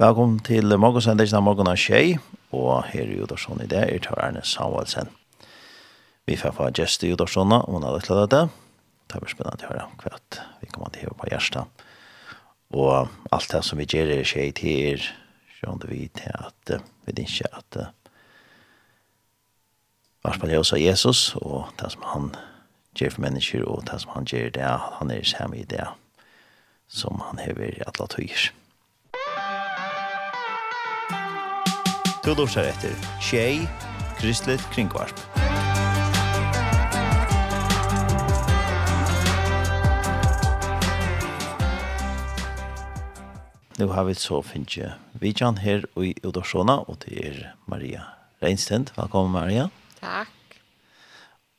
Velkommen til morgensendelsen av morgen av Tjei, og her er Udorsson i det, er til Erne Samuelsen. Vi får få gjest i Jodarssona, og hun har lagt det. Det er spennende å høre hva vi kommer til å på Gjerstad. Og alt det som vi gjør i Tjei til er, sånn vi til at vi ikke at Varspann oss av Jesus, og det som han gjør for mennesker, og det som han gjør det, han er sammen i det som han hever i alle tøyer. Du lursar etter Tjei, Kristelig Kringvarp. Nu har vi så finnje Vidjan her i Udorsona, og det er Maria Reinstend. Velkommen, Maria. Takk.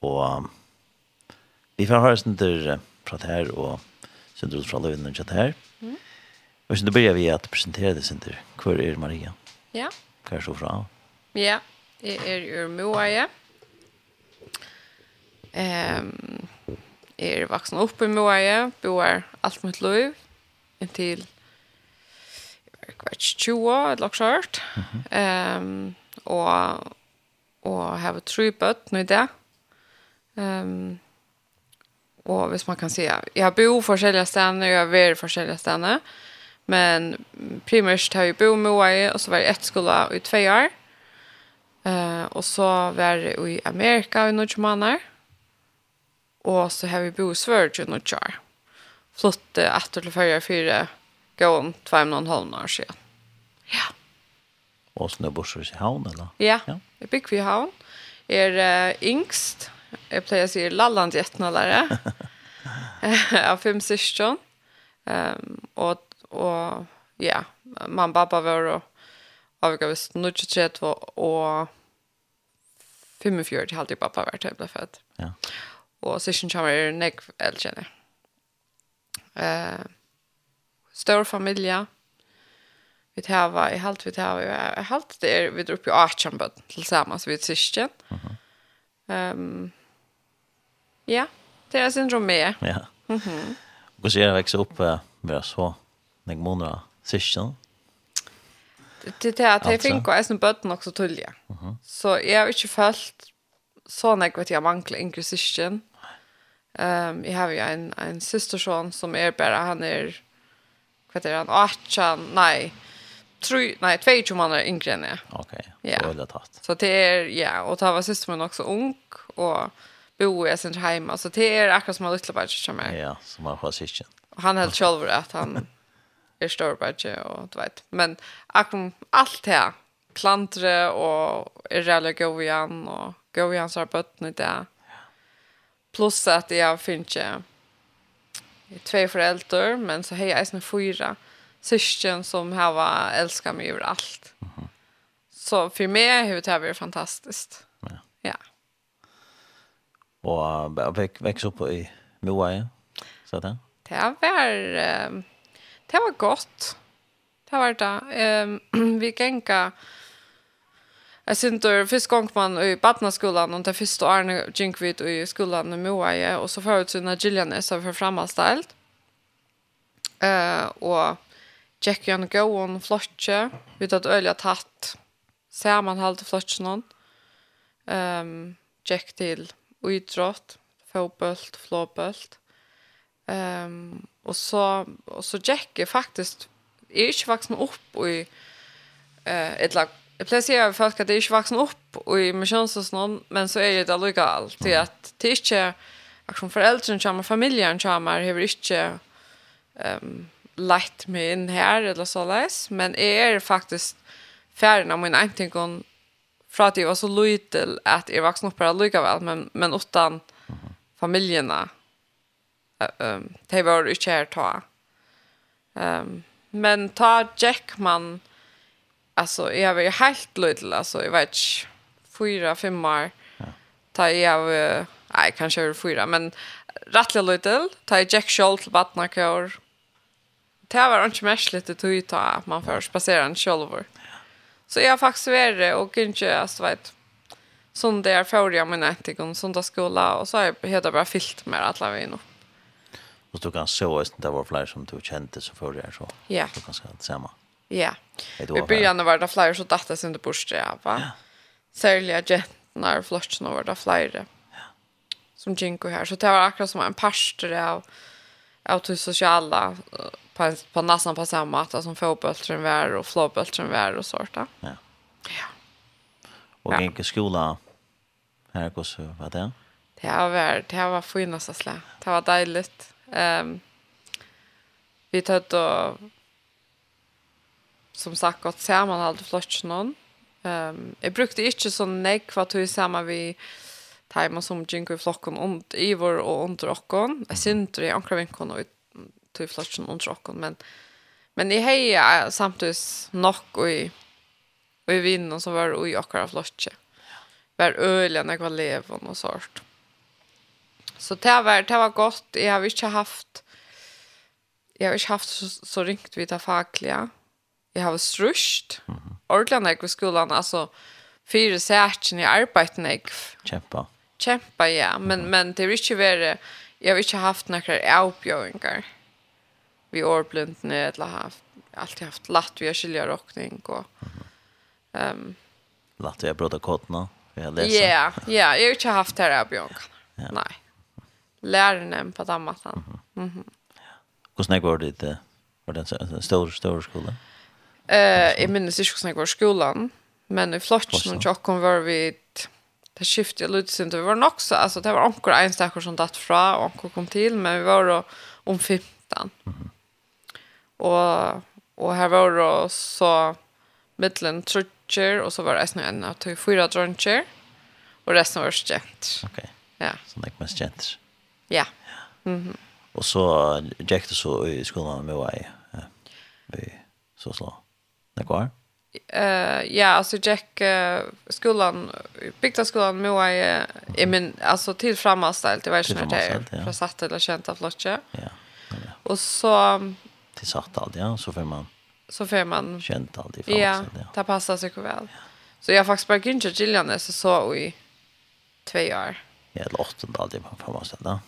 Og vi får høre sender fra det her, og sånn ut fra løvene og det her. Mm. Og så begynner vi at presentere det sender. Hvor er Maria? Ja. Yeah. Hva er så fra? Ja, jeg er ur Moaie. Um, jeg er vaksen opp i Moaie, bor alt mitt liv, inntil jeg vet ikke, 20 år, eller også hørt. Mm -hmm. um, og og har tre bøtt nå i det. Um, og hvis man kan si, jeg har bo forskjellige stedene, og jeg har vært forskjellige stedene. Um, Men primært har jag bo med Hawaii og så var jeg ett skola i två år. Eh, och så var jag i Amerika i några månader. Och så har vi bo i Sverige i några år. Flotte ett eller fyra, fyra gå om två och en halv år sedan. Ja. Og så bor du i havn eller? Ja, ja. jag bygger i havn. Jag är äh, yngst. Jeg pleier å si lalland jättenallare. Av fem syskon. Um, og og ja, mamma og pappa var og avgå hvis nu og 45 til halvtid pappa var til jeg ble født. Ja. Og sysken kommer er nek eldkjenne. Eh, stor familie. Vi tava i halvt, vi tar i halvt, det er vi dropp i 18 bøtt til sammen, så vi er sysken. Mm -hmm. um, ja, det er syndrom med. Ja. Mm -hmm. Hvordan er det å vekse opp med så nek måneder sysken. Det är att jag jeg finner jeg som bøtten också tullige. Så jag har inte följt så nek vet jag manglar yngre sysken. Um, jag har ju en, en systerson som är bara, han är, vad heter han, 18, nej, tror nej två tjugo månader yngre än jag. Okej. Okay, så det tatt. Så det är ja och ta var systern också ung och bo i sin hemma så det är akkurat som en liten barn som är. Ja, som har fascistiskt. Han helt själv att han är stor budget och du vet. Men akum allt här plantre och är jävla go igen och go igen så har bötten där. Plus att jag finns ju två föräldrar men så har jag en fyra syskon som har älskat mig över allt. Mm -hmm. Så för mig har det här varit fantastiskt. Ja. ja. Och växer upp i Moa, så där? Det var... Eh, Det var gott. Det var det. Ehm um, vi gänga Jag synte först gång man i Badnaskolan och det första Arne vi i skolan i Moaie, och så förut så när Gillian är så för framställt. Eh uh, och Jack Jan go on flotche vid att ölja tatt halt flotchen någon. Ehm um, Jack till idrott, fotboll, floorball. Ehm um, Och så och så Jack faktiskt är inte vuxen upp i eh ett lag. Jag placerar folk att det är inte vuxen upp och i missions och sånt men så är det där det allt det att det är inte action föräldrar som familjen som har hur inte ehm lagt mig in här eller så läs men är faktiskt färden av min antingen fra at jeg var så lytel at jeg vaksen opp her väl men, men utan familjerna um, det var ikke her ta. Um, men ta Jackman, alltså jag var ju helt liten, alltså jag vet inte, fyra, fem år. Ta jag var, nej kanske var fyra, men rättliga liten, ta Jack Scholl till vattnakår. Det var inte märkligt att du ta att man får spacera en själv. Så jag har faktiskt varit och inte, alltså vet som det är förra min ätigon, som skola och så har jag helt bara fyllt med alla vägen upp. Och du kan så att det var fler som du kjente så før det så. Ja. Du kan det samme. Ja. I början var det fler så datta sin det borste ja, va? Ja. Särliga jättnar flörtsen var det fler. Ja. Som Jinko här. Så det var akkurat som en pastor av av det sociala på, på nästan på samma sätt som fotbollstren var och flåböltren var och sånt. Ja. Ja. Och ja. gick skola här går så vad det? Det var det var fint att slä. Det var dejligt. Um, vi tar då som sagt gått samman allt flott någon. Ehm um, jag brukte inte så nek vad tog samma vi tajma som jinko i flocken om Ivor och under okkon. Jag syns det ankra vinkon och tog flotchen under okkon men men i heja samtidigt nok och i och i vinnen som var i okkara flotche. Var öliga när jag var levon och sånt. Så det var, det var gott. Jag har inte haft jag har inte haft så, så ringt vid det fackliga. Jag har strusht. Mm -hmm. Ordland jag i skolan. Alltså fyra särken i arbeten jag. Kämpa. Kämpa, ja. Men, mm -hmm. men det har inte värre. jag har inte haft några avbjöringar. Vi årblundne eller haft alltid haft latt vi har skilja rockning och ehm um, latt vi har bröda kodna. Ja, ja, jag har inte haft det här. Ja. Nej lärarna på Dammatan. Mhm. Mm Hur snägg var det det? Var det en stor, stor skola? Eh, jag minns inte hur snägg var skolan. Men i flotchen och tjocken var vi det skiftade lite sen det var nog så alltså det var onkel enstackor som datt fra och onkel kom till men vi var då om 15. Mm. Och och här var då så mittlen trutcher och så var det snö en att fyra druncher och resten var stjänt. Okej. Okay. Ja. Så det mest stjänt. Ja. Mhm. Och så gick det så i skolan med mig. ja. Vi så slå. Det går. Eh ja, alltså Jack skolan byggda skolan med vad jag men alltså till framaställt det var ju när det. För satt eller känt av lotche. Ja. Och så till satt allt ja, så får man så får man känt allt i framaställt. Ja, det passar sig väl. Så jag faktiskt bara gynnat Gillian så så i två år. Ja, eller åtta allt i framaställt. Ja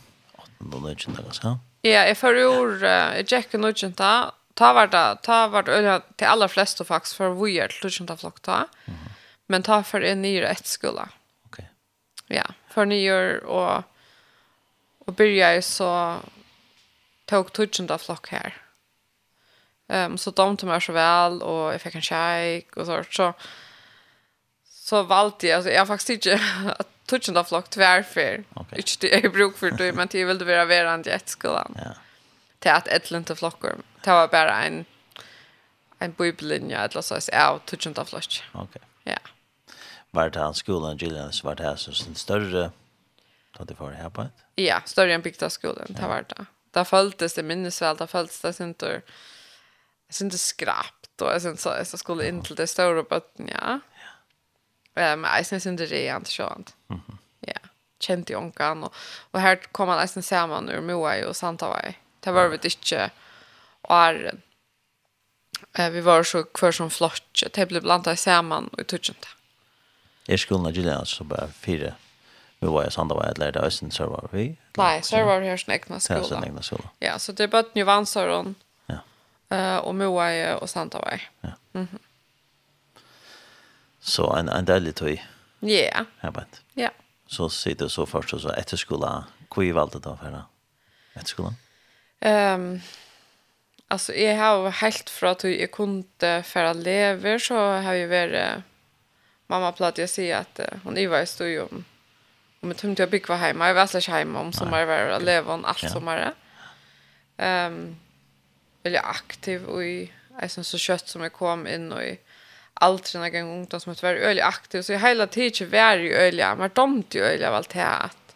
på nødgjent, altså? Ja, jag för ur, jeg och nødgjent da, ta var det, ta var det, til aller fleste faktiskt för vi är till nødgjent da ta, men ta för en ny ett skola. Ok. Ja, för nyår och och börja så, tog nødgjent da flock här. Um, så de tog mig så väl och jag fick en shake och så, så, så valgte jag alltså jag har faktisk ikke touchande flock tvärfär. Okay. Inte det är bruk för det men det vill det vara verande inte ett skolan. Ja. Till att ett lönta flockor. Det var bara en en bibellinje eller så att är touchande flock. Okej. Ja. Var det han skolan Gillian så var det här så en större då det var här på ett? Ja, större än bygdaskolan. Det var det. Där följdes det minnesväl, där följdes det inte. Det är inte skrapt och sen så så skulle in till det stora botten, ja. Men jag syns inte det är inte Ja. Känt i onkan. Och, och här kom han nästan samman ur Moai och Santavai. Det var vi inte åren. Eh, vi var så kvar som flott. Det blev blandat samman och tog inte. Jag skulle så bara fyra vi var i Sandavai eller det östen så var vi. Nej, så var det här sin egna skola. Ja, sin egna skola. Ja, så det är bara Njuvansaron ja. Eh och Moai och Santavai. Ja. Mhm. Så en, en deilig tøy. Ja. Yeah. Ja. Så sitter så først, og så etter skolan. Hvor valde då da for det? Etter skolen? Um, alltså jag har helt för att jag kunde för lever så har ju varit mamma pratade jag säger att hon Iva är stod ju om om ett hem jag bygg var hemma jag var slash hemma om sommar var jag lever om allt sommar ehm um, väldigt aktiv och i alltså så kött som jag kom in och i alltid när jag ungdom som att vara öliga aktiv så jag hela tiden var ju öliga men de ju öliga av allt här att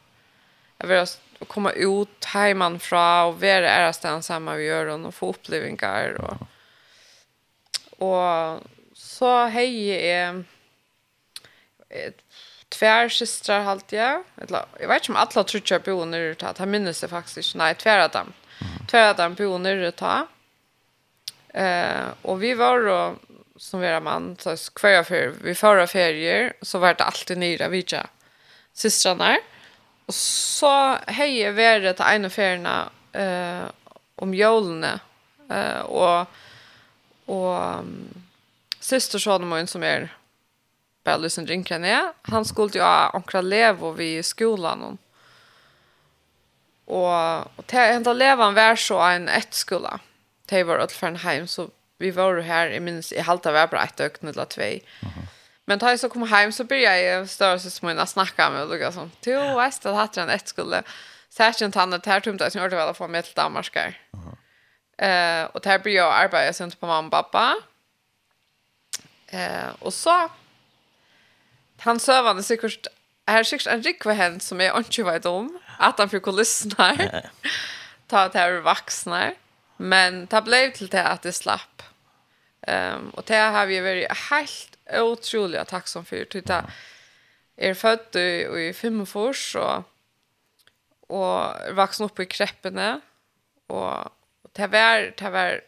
jag vill att komma ut hemman från och vara är stan samma vi gör och få upplevelser och och så hej är tvär systrar halt jag eller jag vet inte om alla tror jag trutcha boner ta att minns det faktiskt nej tvär att dem tvär att när det ta eh och vi var då som våra man så kvar för vi förra ferier så vart det alltid nyra vidja systrarna och så hej är det till en av ferierna eh om jolene eh och och systersonen som är bara lysen rinkar ner. Han skulle ju ha och vi vid skolan. Och, och, och till enda levan var så en ett skola. Det var åt för en heim så vi var här, i minns, i halta var bara ett ökn eller två. Men tar jag så kom hem så började jag störa sig småna snacka med Lucas sånt. du vet att hade en ett skulle särskilt han det här tumt att jag hörde väl få med till Danmark. Eh och där började jag arbeta sen på mamma och pappa. Eh och så han sövande säkert här säkert en rikva hen som är inte vet om att han fick lyssna. Ta det här vuxna. Men det blev till det att det slapp. Um, och det har vi varit helt otroligt tacksam för. Det är er född i, i fem Fimmefors och, och vuxen upp i kreppene. Och det var, det var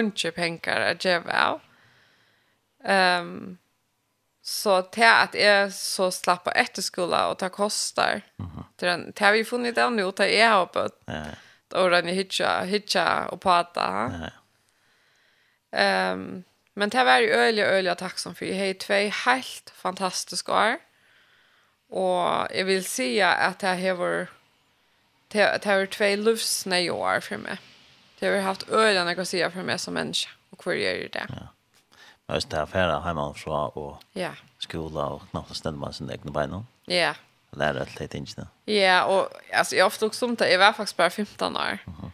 inte pengar att ge av. Um, så det att jag så slapp på efterskola och det kostar. Mm -hmm. Det har vi funnit ännu, det är jag har bött. Ja, ja och ran hitcha hitcha och prata. Ehm um, men det var ju öliga öliga tacksam för hej två helt fantastiska år. Och jag vill säga att det här var det har två livsnä år för mig. Det har haft öliga när jag säga för mig som människa och hur gör det. Ja. Men just det här färra hemma från och ja. skola och knappt ständer man sin egna bein. Ja lära att det inte. Ja, och alltså jag ofta också inte, jag var faktiskt bara 15 år. Mm -hmm.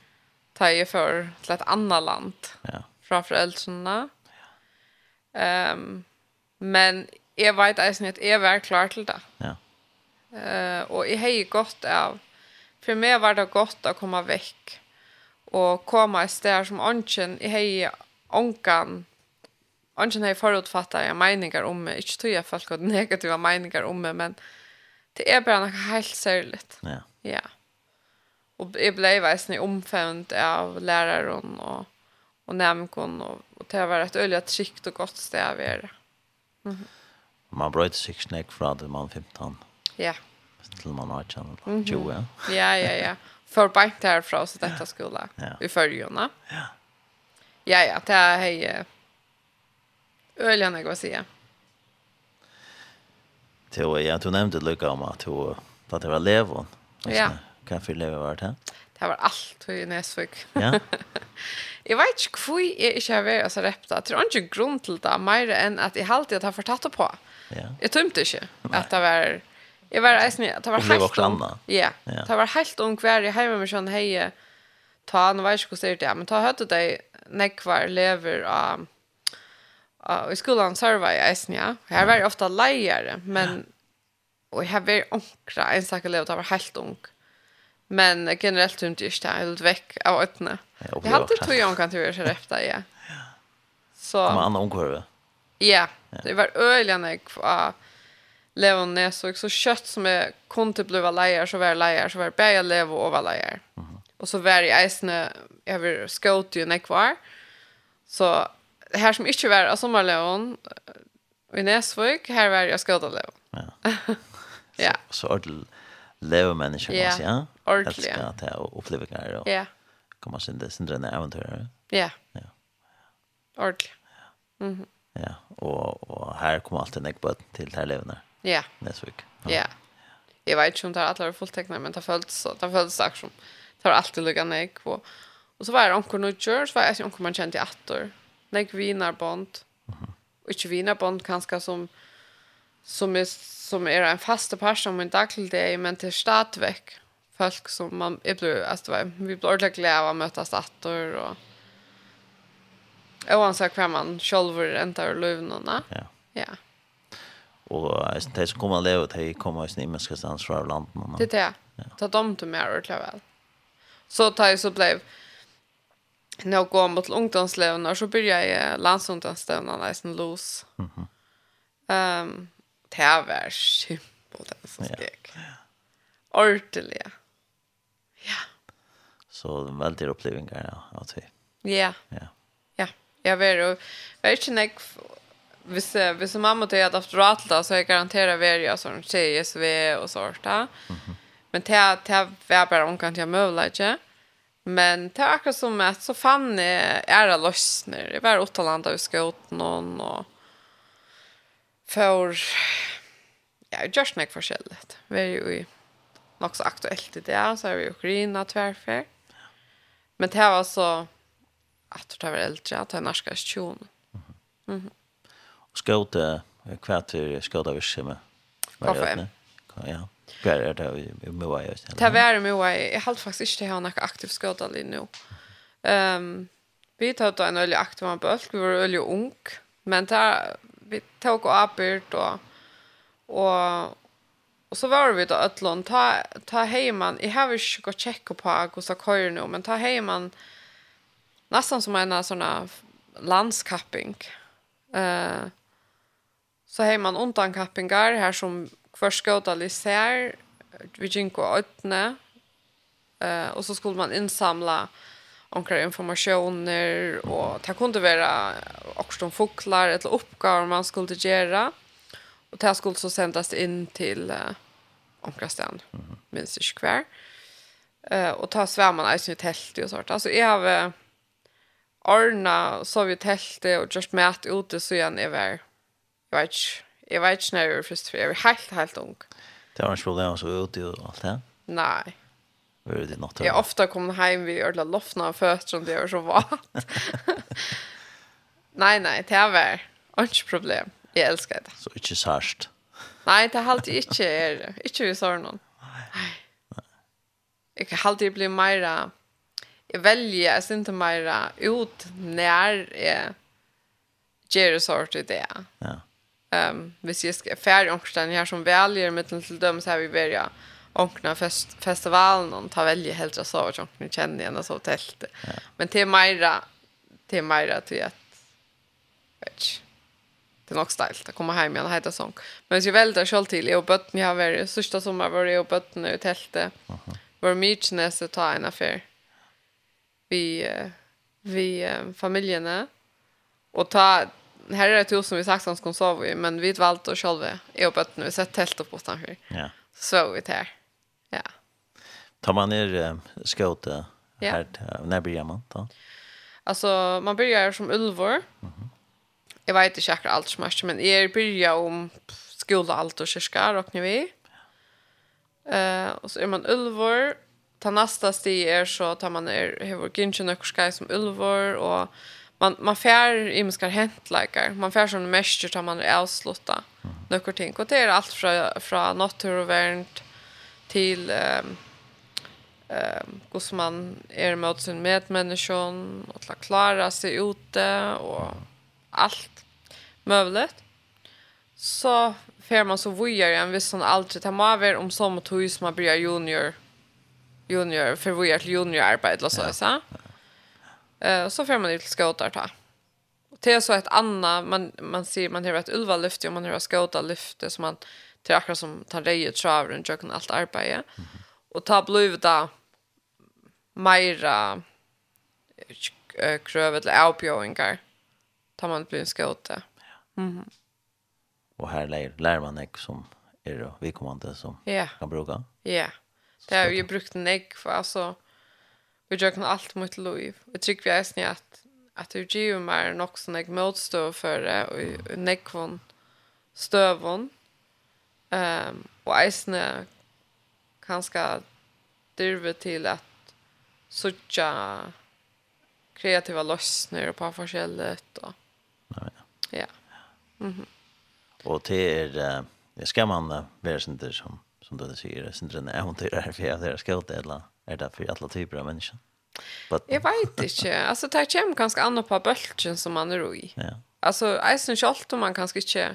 tar ju för till ett annat land. Ja. Från föräldrarna. Ja. Ehm um, men jag vet alltså inte jag var klar till det. Ja. Eh uh, och jag har ju gått av för mig var det gott att komma veck och komma i stället som onken i hej onkan onken har förutfattat jag meningar om mig. Inte tror jag folk har negativa meningar om mig men Det är bara något helt särligt. Ja. Ja. Och jag blev väl omfämd av läraren och och nämkon och, och det var ett öliga tryggt och gott stäv är. Mm. Man bröt sig snäck från det man 15. Ja. Till man har kjent mm -hmm. 20. ja, ja, ja. För bänkt härifrån så detta skola ja. i följorna. Ja. Ja, ja, det är hej. Öliga när jag säga till ja du nämnde lucka om att du att det var levon. Ja. Kan för leva vart här. Det var allt i Nesvik. Ja. Jag vet inte hur jag inte har varit så rätt. Jag tror inte grund till det mer än att jag alltid har fått tatt på. Ja. Jag tömte inte att det var Jag var ens med, det var helt ung. Ja, det var helt ung kvar i hemma med sån hej. Ta, nu vet jag hur det är, men ta hört det dig nekvar lever av Och i skolan servar jag eisen, ja. Jag var ofta lejare, men... Och jag var onkra ensak elev, jag var helt ung. Men generellt inte just det, helt veck väck av öppna. Jag hade två onkra turer så efter, ja. Så... Men annan omkurva? Ja, det var öliga när jag Leon Nesvik så kött som är konte blöva lejer så var lejer så var bäja lev och var lejer. Mm. Och så var i isne över skot ju när kvar. Så här som inte var av sommarlån i Näsvik, här var jag skadalån. Ja. ja. Så, så ordentligt leva människor ja. kan säga. Ordentligt. Älskar att jag upplever grejer och ja. komma sin det sin drömna äventyr. Ja. Ja. Ordentligt. Ja. Mhm. Ja, och och här kommer alltid en ekbot till här levna. Ja. Näsvik. Ja. ja. Jag vet inte om det har alla fulltecknat men det följs så det har följs sagt som tar alltid luckan ek och och så var det onkel Nudger så var jag onkel man kände i attor Nek vinarbond. Uh -huh. Och inte vinarbond kanske som som är som är en fast person men daglig det men till statväck folk som man är blå alltså vi blir ordentligt glada att mötas attor och sa hva man selv rentar og løvnene. Ja. ja. Og de som kommer og lever, de kommer i imenske stans fra landet. Det er det. Ja. Ta dem til mer ordentlig vel. Så tar jeg så blev när jag går mot ungdomslevnar så börjar jag landsungdomslevnar nästan los. Mm -hmm. Um, det här var simpelt den som steg. Ja. Ordentlig. Ja. Så det de väldigt ja, av det. Ja. Ja. Ja. Jag vet inte när Hvis, hvis mamma til jeg efter alt, råd så jeg garanterer vi er sånn tjejes ved og sånt. Mm -hmm. Men det, det var bare omkant jeg møvler ikke. Mm Men det er akkurat som at så fan är era løsner. Jeg var åtta landa och skått någon och för ja, just nek forskjelligt. Vi er jo nok så aktuelt i det så er vi jo grina tverfer. Men det var så at det var äldre att det är norska station. Mm -hmm. hva skått kvärt skått av sig med. Kaffe. Ja. Hva er det i Moa? Det er i Moa. Jeg har faktisk ikke til å ha noe aktiv skådal i nå. Um, vi tar da en øyelig aktiv av bølg. Vi var øyelig ung. Men der, vi tok og avbyrt og, og Och så var vi då ötlån ta ta hejman. Jag har ju gått checka på Augusta Kör nu, men ta hemman nästan som en såna landskapping. Eh uh, så hemman undan kappingar här som Kvar skåta lisär, vi gick och ötne. Eh och så skulle man insamla omkring informationer och det kunde vara också de fåglar eller uppgifter man skulle göra. Och det skulle så sändas in till uh, omkring stan. Mm. Minst inte kvar. Eh och ta svärmarna i sin tält och sånt. Alltså jag har ordna så vi tältet och just mät ute så igen är väl. Jag vet inte Jeg vet ikke når jeg var først, for jeg var helt, helt ung. Det var en problem jeg så ute og alt det? Nei. Var det natt? Jeg ofte kom hjem vi ødela loftene av føtter, det var så vant. nei, nei, det var ikke problem. Jeg elsker det. Så ikke sørst? nei, det er alltid ikke er Ikke vi sår noen. Nei. Jeg kan alltid bli mer... Jeg velger, jeg synes ikke mer ut når jeg gjør det sort i det. Ja. Ehm hvis jag ska färd omkring här som väljer med till dem så här vi börjar onkna fest festivalen och ta välja helt så att jag känner igen så tält. Ja. Men till Maira till Maira till att vet Det är nog ställt att komma hem igen och heta sång. Men jag väljer själv till jag bött ni har varit sista sommar var jag bött nu i tältet. Var mycket nästa ta en affär. Vi vi familjerna och ta här är det hus som vi sagt som sov i, men vi valde att själva. Jag och nu, vi sett tält upp utanför. Ja. Så vi där. Ja. Tar man ner skåta här, ja. när börjar man då? Alltså, man börjar som ulvor. Mm -hmm. Jag vet inte säkert allt som är, men jag börjar om skola allt och kyrka, råknar vi. Uh, och så är man ulvor. Ta nästa steg är så tar man er, hur och nökor som ulvor och man man fär i muskar hänt likar. Man fär som mäster tar man är avslutta. Några ting och det är allt från från naturvärnt till ehm ehm hur man är mot sin medmänniskan och att klara sig ute och allt möjligt. Så fär man så vojar en viss sån alltid ta med om som och tog som man blir junior junior för vojar till junior arbete eller så så. Ja. Eh så får man ut skåtar ta. Och det är så ett anna man man ser man har ett ulva lyft och man har skåtar lyft som man till akkurat som tar rejer traver och kan allt arbete. Och ta blev det eh krövet eller avbjöringar tar man blir en skåta. Mm. Och här lär, lär man ek som är då vi kommer inte som yeah. kan bruka. Ja. Yeah. Det har ju brukt en ägg för alltså vi gjør kan alt mot liv. Jeg tror vi er snitt at at det gir meg nok sånn jeg motstå for det, og nekvån støvån. Um, og eisene kanskje dyrve til at sutja kreativa løsner på forskjellet. Og, ja. ja. Mm -hmm. Og til er, uh, skal man uh, være sånn som, som du sier, sånn at det er her, for jeg har skjøtt et eller annet er det for alle typer av mennesker. But, jeg vet ikke. Altså, det kommer ganske annet på bølgen som man er i. Ja. Altså, jeg synes om man kanskje ikke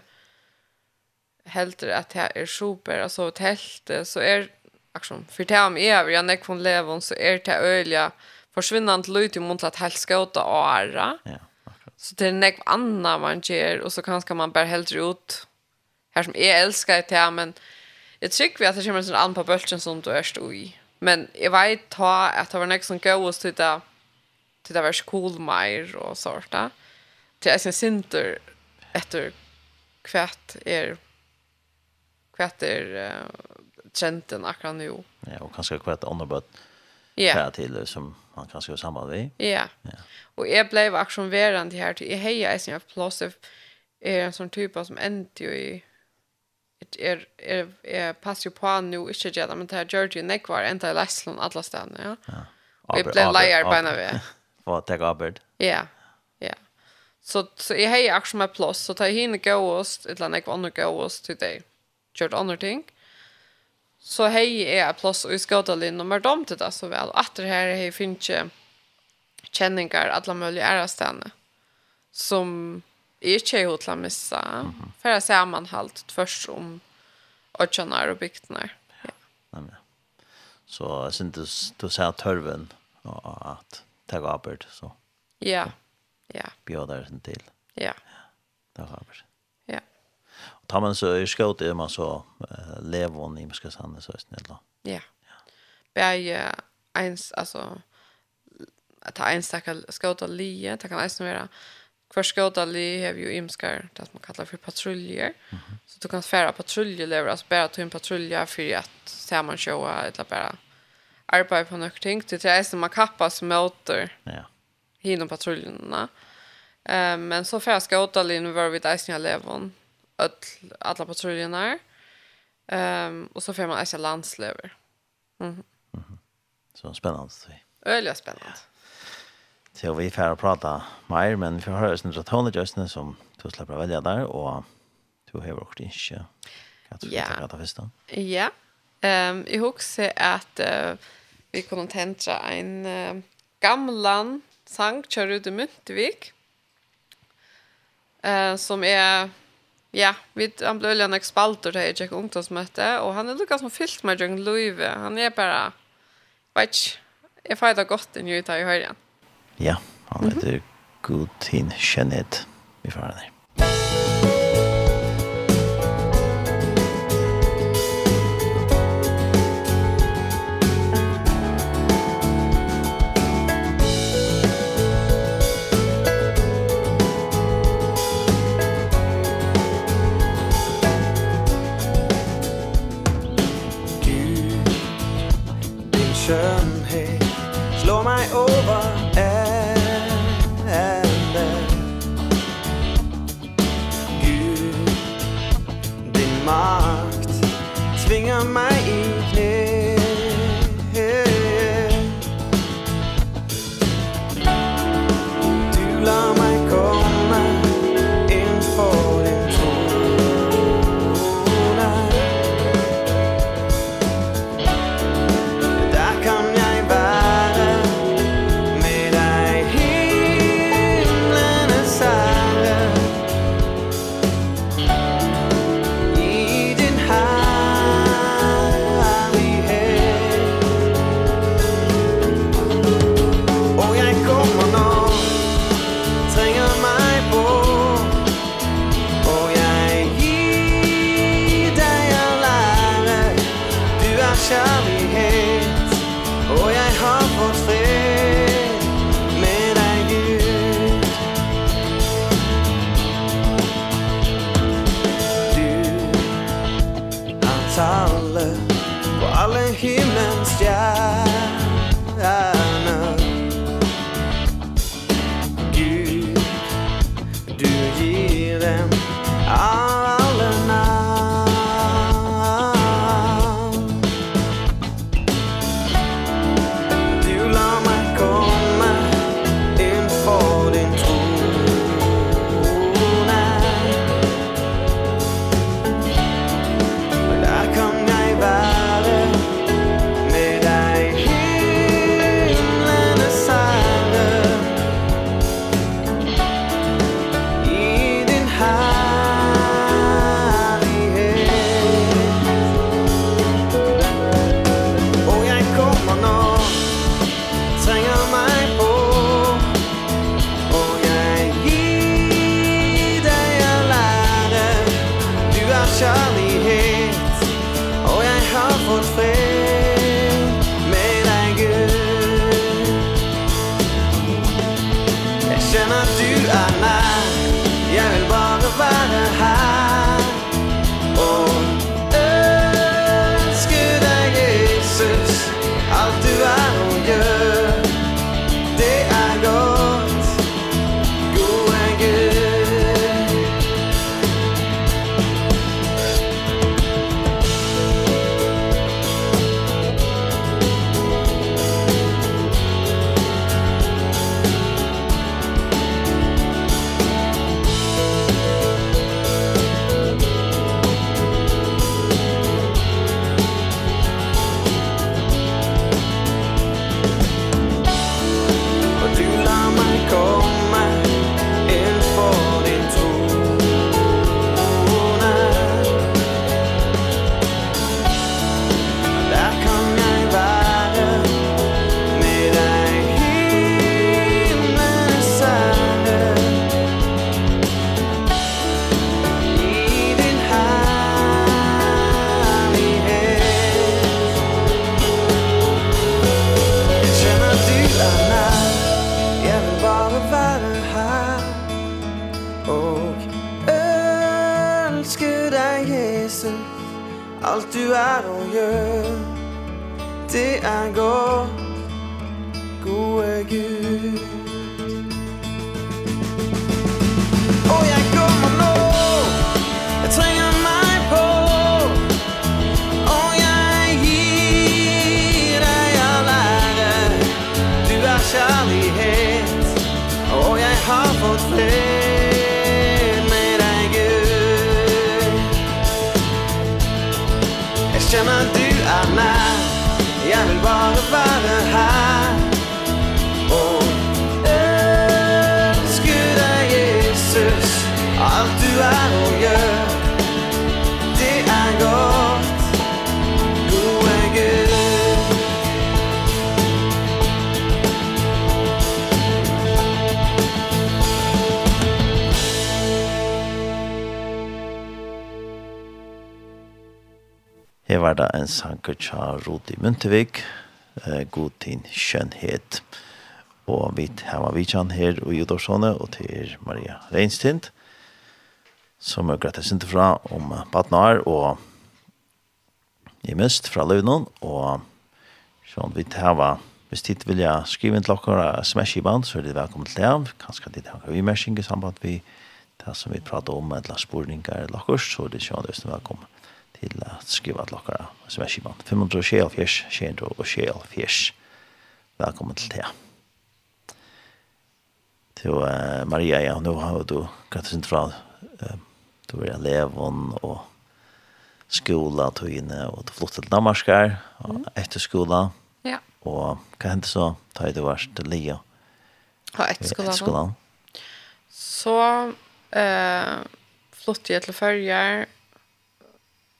helder at det er super, altså, et helt, så er, akkurat, for det om jeg vil gjerne ikke levon, så er det öliga försvinnande løyt i att helt skal ut av. Ja, akkurat. Så det er nek anna man gjør, og så kanskje man bare helt ut her som jeg elsker det, men jeg tror vi at det kommer en sånn annen på bølgen som du er stå i. Men jag vet ta att det var något som går till det till det var skolmajr och sårta. Till jag synter efter kvätt är kvätt är uh, trenden akkurat nu. Ja, och kanske kvätt andra bort. Ja. Yeah. till som man kanske har samband vid. Ja. Yeah. Ja. Och jag blev aktionverande här till jag hejar i sin plås är en sån typ av som ändå i er er er passar på nu ikkje gjera men det er Georgie nek var enda i Leslon alle stedene ja. Ja. Vi ble leier på en av det. For ta arbeid. Ja. Ja. Så så jeg har aksjon med plass, så tar jeg hinne gå et eller annet andre gå oss til deg. Kjørt andre ting. Så hei er plass og i skådalinn, og mer dom til det så vel. Og etter her hei finnes ikke kjenninger, alle mulige ærestene, som är tjej till att missa. Mm -hmm. För att säga man halt först om ötjanar och bygtnar. Ja. ja. Nej, Så jag syns inte du säger törven och att ta arbet så. Ja. Ja. Bjöder sen till. Ja. Ta arbet. Ja. Och tar man så i skåt är man så äh, levon i ska sanna så snälla. Ja. Ja. Bär ens alltså att ta en stackar skåta lie, det kan ens vara Kvar skådali har vi ju imskar, det som man kallar för patruljer. Mm -hmm. Så du kan färra patruljer, alltså bara ta en patrulja för att se man showa eller bara arbeta på något ting. Det är som man kappas møter ja. hinnom patruljerna. Eh, men så får jeg skåta nu var vi där sina levon alla patruljerna. Um, och så får man eisen landslever. Mm -hmm. Mm -hmm. Så spännande. Öliga spännande. Ja. Så vi får prata mer, men vi får høre sin ratone justne som du slipper å velge der, og du har også ikke hva du skal ta først da. Ja, Ehm jeg husker at uh, vi kunne tentra en uh, gamlan sang, Kjørude Muntvik, uh, som er Ja, vi han blev ju en expaltor här Jack ungdomsmöte och han är lika som fyllt med Jung Louis. Han är bara vet jag får det gott i nu i jag. Ja, han heter mm -hmm. Gudin Kjennet. Vi får henne. Gud, din kjønn finger my det en sanker tja Rudi Muntevik, eh, god tin kjønnhet. Og vi har vi kjann her og Jodorsone og til Maria Reinstint, som er gratis inte fra om Batnar og i mest fra Løvnån, og sånn vi har Hvis dit vil jeg skrive inn til dere smash i band, så er det velkommen til det. Kanskje dit har vi mersing i samband med det som vi prater om, eller sporninger eller dere, så er det sånn at det er velkommen til å skrive til dere sms-skipan. 524, 624. Velkommen til det. Til uh, Maria, ja, nå har du gått sin fra uh, du er eleven og skola tog inne, og du flyttet til Danmark her, og etter skola. Ja. Og hva hendte så? Da du vært til Lia. Ha etter skola. Etter skolan. Så uh, flyttet jeg til Førjar,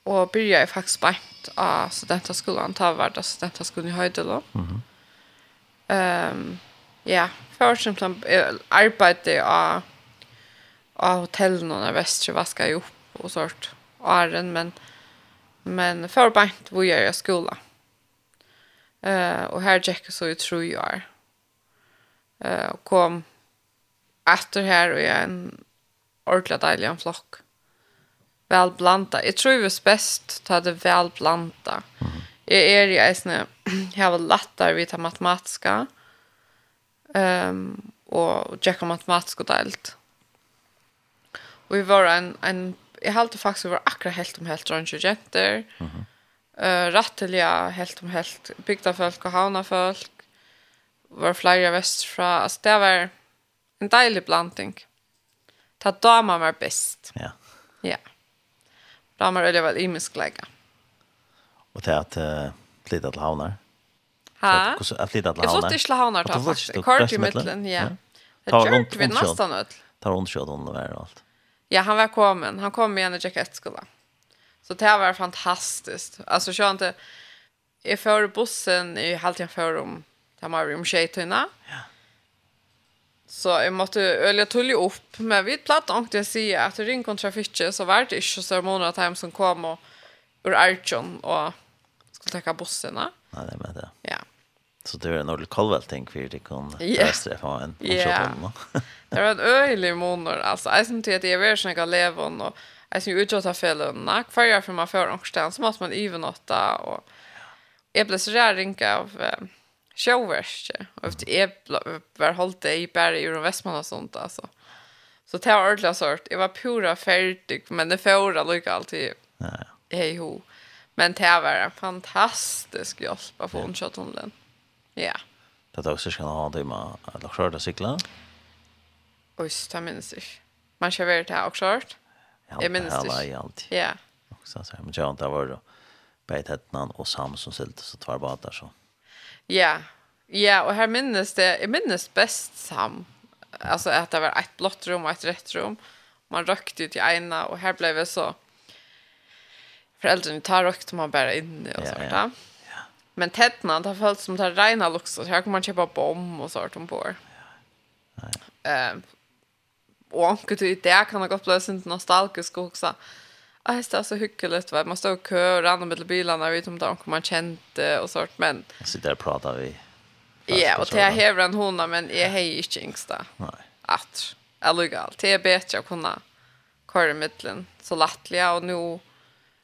och började faktiskt bänt av studentarskolan, ta vardag studentarskolan i Höjdelo. Mm -hmm. um, ja, först som jag arbetade av, av hotellen när västra vaskade upp och sånt åren, men men för bänt var jag i skolan. Eh uh, och här gick så i tror jag. Eh uh, kom efter här och jag en ordentlig deilig en flokk väl blanda. Jag tror det bäst ta det väl blanda. Jag är ju äsna jag har lättare vid matematiska. Ehm um, och checka matematiska delt. Och vi var en en jag hade faktiskt var akkurat helt om helt runt jenter. Mhm. Eh rättliga helt om helt byggda folk och havna folk. Var flyga väst från alltså det var en deilig blanding. Ta damer var bäst. Ja. Ja ramar eller väl imisk musklägga. Och det att uh, flytta till havnar. Ha? Så Att flytta till havnar. Jag flyttade till havnar då faktiskt. Kort i mitten, ja. Det Jag kört vid nästan öll. Tar hon kört hon där och allt. Ja, han var kommen. Han kom igen i Jack 1 skola. Så det var fantastiskt. Alltså jag inte Jag får bussen i halvtid för om. Det var om tjejtunna. Ja. Så jag måste öliga tulla upp. Men vid platt ångte jag säga att det ring kontra fiske så var det inte så många att hem som kom och ur Archon och skulle ta bussarna. Nej, det menar jag. Ja. Så det var en ordentlig kolvälting för det kan rösta på en Ja. Det var en öjlig månad. Alltså, jag syns inte att jag vill snacka levon och jag syns utåt av fällen. Nack, för jag för man för ångsten så måste man övernatta och jag blev så rär av... Eh, showverk och efter är var hållt i bara i Västman och sånt alltså. Så det var ordentligt sort. Jag var pura färdig men det får lika alltid. Nej. Hej ho. Men det var en fantastisk hjälp att få en shot om den. Ja. Det är också ska ha det med att köra cykla. Oj, det minns jag. Man kör väl det här också. Jag minns det. Ja. Och så så men jag inte var då. Bait hade någon och Samson sylte så två båtar så. Ja. Ja, och här minns det, jag minns bäst sam. Alltså att det var ett blått rum och ett rätt rum. Man rökte ut i ena och här blev det så föräldrarna tar rökt man bara inne och ja, sånt Ja, Ja. Men tätna, det har följt som det här rena luxus. Här kan man köpa bom och sånt ombord. Ja. Nej. Ehm, och anker i det kan ha gått bli inte nostalgisk och också ah, det är så hyckligt. Va? Man står och kö och rann mellan bilarna. Jag vet inte om man kände och sånt. Men... Jag sitter och pratar vi. Ja, och det är hevren en hona, men jag har inte yngsta. Nej. Att, allugal. Det är bättre att kunna köra i mittlen. Så lättliga och nu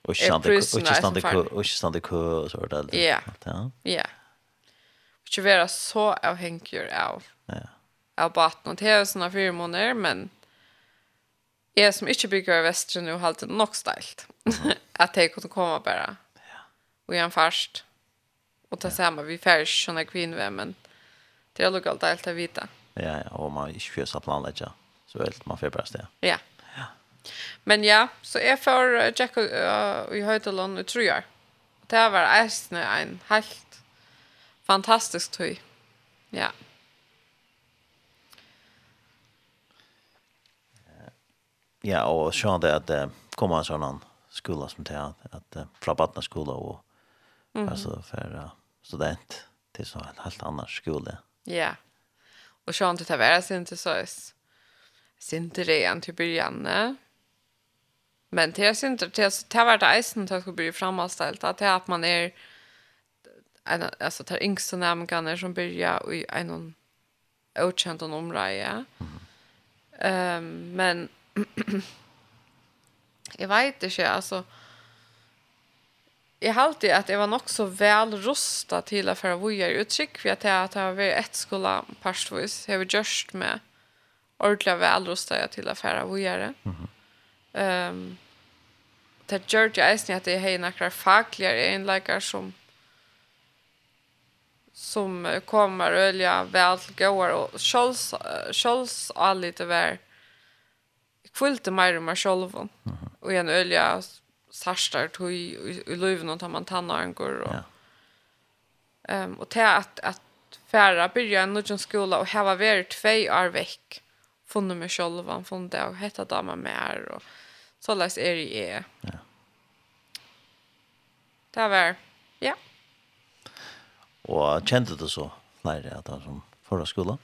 är priserna som fan. Och inte stanna kö och där. Ja. Ja. Och inte vara så avhängig av. Ja. Av baten. Det är såna fyra månader, men jag som ikke bygger i Vestre nu har alltid nog ställt. att jeg kunne komma bara. Ja. Och igen först. Och ta samma vi färs såna men Det er lukket allt å vita. Ja, ja, och man är ju så planlägga. Så helt man får bäst det. Ja. Ja. Men ja, så är för Jack och i Höjtelon i tror jag. Det var eisende en helt fantastisk tøy. Ja. ja, och så det att uh, komma en sån skola som det här, att uh, från Batna skola och mm. alltså för uh, student till så en helt annan skola. Ja. Och så han til å være sin til så inte rent til början. Men det är til, til det var det eisen att skulle bli framställt att det är att man är en alltså tar yngste nämngarna som börjar i en utkjent område. Ehm um, men jag vet inte alltså jag alltid att jag var nok så väl rustad till att förra vojar uttryck för att jag har varit ett skola parstvis, jag har just med ordla väl rustad till å förra vojar mm -hmm. um, det gör jag ens att det är några fackliga enleggere som som kommer ölja väl till gåar och skölls skölls all lite jag kvällde mer och mer själv och en ölja sarstar tog i, i löven och tar man tannarnkor och ja. Ehm um, och till att att färra börja en någon skola och ha varit två år veck funna mig själv och det och heta dama mer och så läs är det är. Ja. Det var ja. Och kände du så lära att han som förra skolan?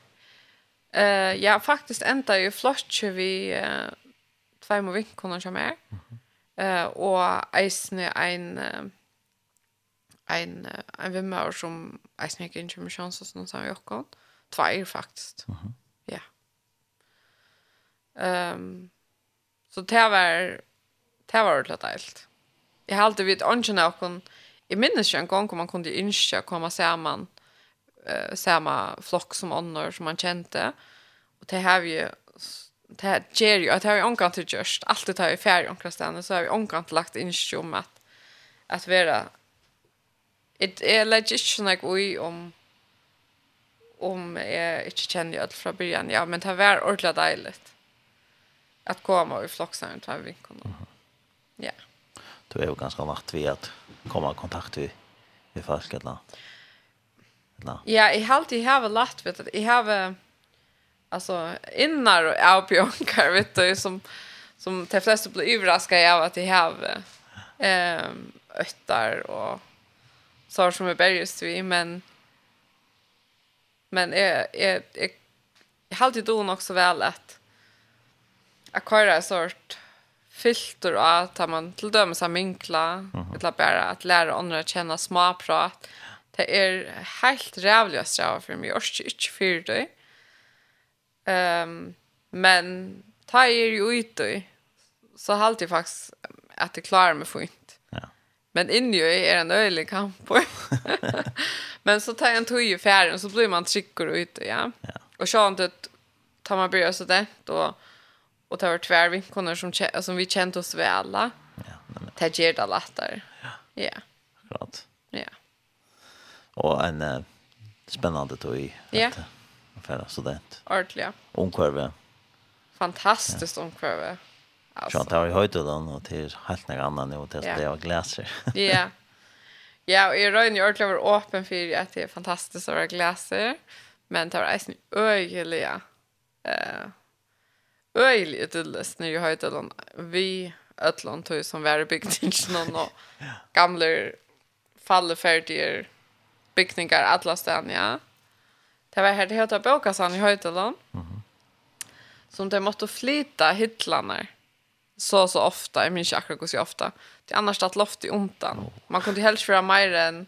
Eh, ja, faktiskt ända ju flotch vi eh två mo vinkoner som är. Eh och eisne ein ein ein vimmer som eisne gick in som chans som sa jag kan. Två faktiskt. Mhm. Ja. Ehm så det var det var ordentligt allt. Jag har alltid vid ungen och i minnes ju en gång kom man kunde inskja komma samman eh, samma flock som annor som man kände. Och det här ju det här ger ju att det har ju omkant till just allt det har ju färg omkant stanna så har vi omkant lagt in om att att vara ett är legit like oj om om jag inte känner jag från början ja men det var ordentligt dejligt att komma i flocksen och ta vinkeln. Mm -hmm. Ja. Det är ju ganska vart vi att komma i kontakt med, med folk eller eller? Ja, jag har alltid haft lätt vet du. Jag har alltså innar och alpionkar vet du som som de flesta blir överraskade av att jag har ehm öttar och saker som är bergst vi men men är är är jag har alltid då också väl att jag kör sort filter att man till dömes att minkla mm -hmm. eller bara att lära andra känna småprat. Det er helt rævlig å strava for meg. Jeg ikke fyrt det. Um, men ta er jo ut. Så halt jeg faktisk at jeg klarer meg fint. Ja. Men inni jo er en øyelig kamp. men så tar jeg en tog i fjæren, så blir man trykker ut ja. ja. Og så at tar man bryr seg det, og, og tar tvärvinkoner som, som vi känt oss vel. Ja, det gjør det lettere. Ja. Ja. Akkurat. Ja och en uh, spännande tog i ja. att uh, färra student. Ordentligt, ja. Omkvarve. Fantastiskt ja. omkvarve. Alltså. Så det har ju höjt den och till helt något annat nu till ja. det jag gläser. ja. Ja, och jag rör ju ordentligt var öppen för att det är fantastiskt att vara gläser. Men det var en öjlig eh öjlig utlöst när jag höjt den vi ötlån tog som var byggt inte någon och gamla fallfärdiga byggningar alla stan, ja. Det var här det heter Båkasan i Höjtelån. Mm -hmm. Som de måste flytta hyttlarna så så ofta, jag minns akkurat hur så ofta. Det annars att loft i ontan. Man kunde helst föra mer än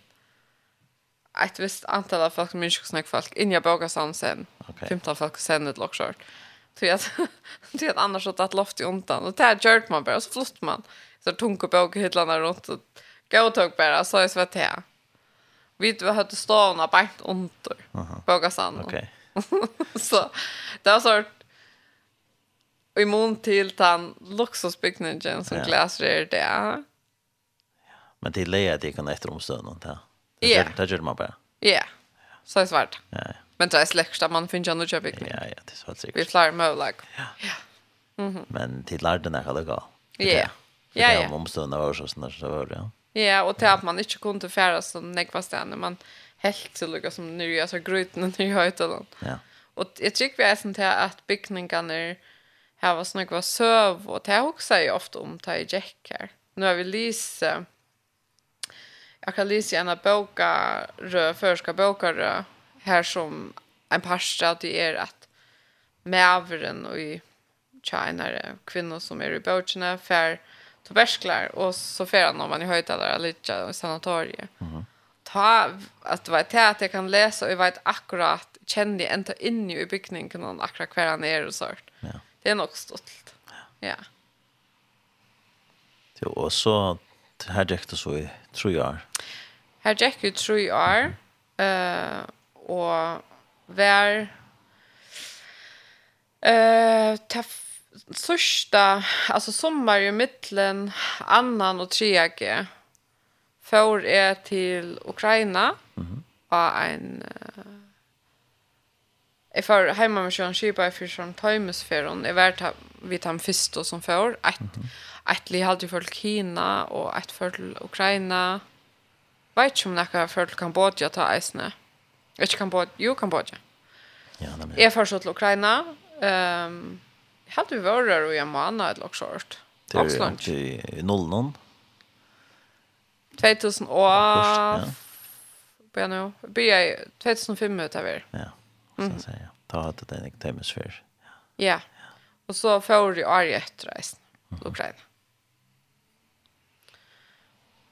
ett visst antal av folk, minns hur snäck folk, innan Båkasan sen. Okay. 15 folk sen ett lockshort. Så att, tror att annars att loft i ontan. Och det här gjort man bara, och så flott man. Så tunga båk hyttlarna runt och gå och tog bara, så jag svett här. Vi hade stavna bänt under på sann. Okej. så det var sort i mån till den luxusbyggnaden som ja. glasrör det är. Men det är det kan efter omstånden där. Ja. Det gör man bara. Ja. Så är svart. Ja. Men det är att man finns ändå köpa. Ja, ja, det är svårt säkert. Vi klarar med lag. Ja. Mhm. Men till lärden är det gal. Ja. Ja, ja. Om omstånden var så snart så var det. Ja. Ja, och det att man inte kunde färra som nekva stänner, man helt så lukka som nu, alltså gruten och nu höjtar den. Ja. Och jag tycker vi är sånt här att byggningarna är här var snakk var söv och det också är ofta om ta i jackar. Nu har vi Lise jag kan läsa en boka rö förska boka rö här som en pastor att det är att mävren och i China kvinnor som är i bokarna för tobasklar och så får han om man i högtalare lite i sanatoriet Mm. Ta att var jag att jag kan läsa och jag vet akkurat känner jag inte in i byggningen någon akkurat kvar han är och sånt. Ja. Det är nog stolt. Ja. ja. Jo, och så här gick det så i tre år. Här gick det tre år. Eh och var eh uh, första alltså sommar i mitten annan och tredje för är till Ukraina mm -hmm. och en Jeg för hemma med Sean Shiba för som times jeg var är värt vi tar först och som før, ett mm -hmm. ett li hade for Kina och ett for Ukraina vet ikke om några for Kambodja ta eisene, Ikke Kambodja, jo Kambodja. Ja, nemlig. Jeg er så til Ukraina, ehm um, Helt vi våre og jeg måned et lagt skjort. Det er jo ikke noll noen. 2000 og... Ja. nå. Bia 2005 ut av er. Ja, så jeg sier. Ta hadde det en ikke. Ja. Og så får vi år etter reisen. Ukraina.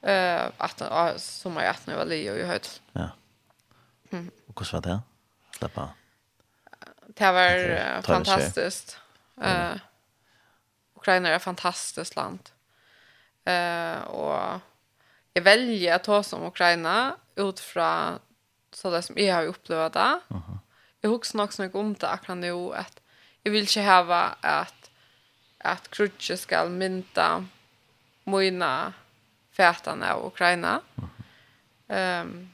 Eh, uh, som jag att nu var Leo i höjd. Ja. Mm. Och hur var det? Släppa. Det var uh, fantastiskt. Eh Ukraina är ett fantastiskt land. Eh och jag väljer att ta som Ukraina utifrån så det som jag har upplevt det. Uh -huh. Jag huxar också om det akkurat nu att jag vill inte häva att att krutje ska mynta mina fätarna av Ukraina. Ehm um,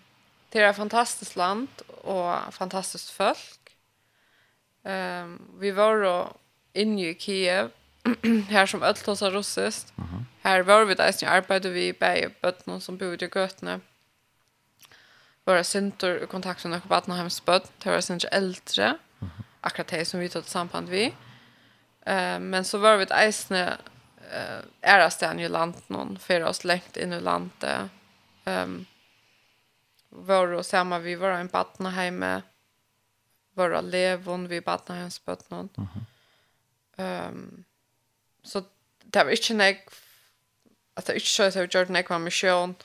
det är ett fantastiskt land och fantastiskt folk. Ehm um, vi var då inne i Kiev, här som öll tosa russiskt. Mm. Här var vi där, som arbetade vi bäge bötterna som bodde i Götene. Våra syntor i kontakt med Nökebatten och hemsböt, det var syntor äldre, mm -hmm. akkurat det som vi tog samband vi. Uh, men så var vi ett eh uh, ära i landet någon, för oss längt in i landet. Um, var och samma vi var en battna hemme, våra levon vi battna hemsböt någon. Mm Um, så det var ikke nek, at det ikke så at jeg har gjort nek med misjon,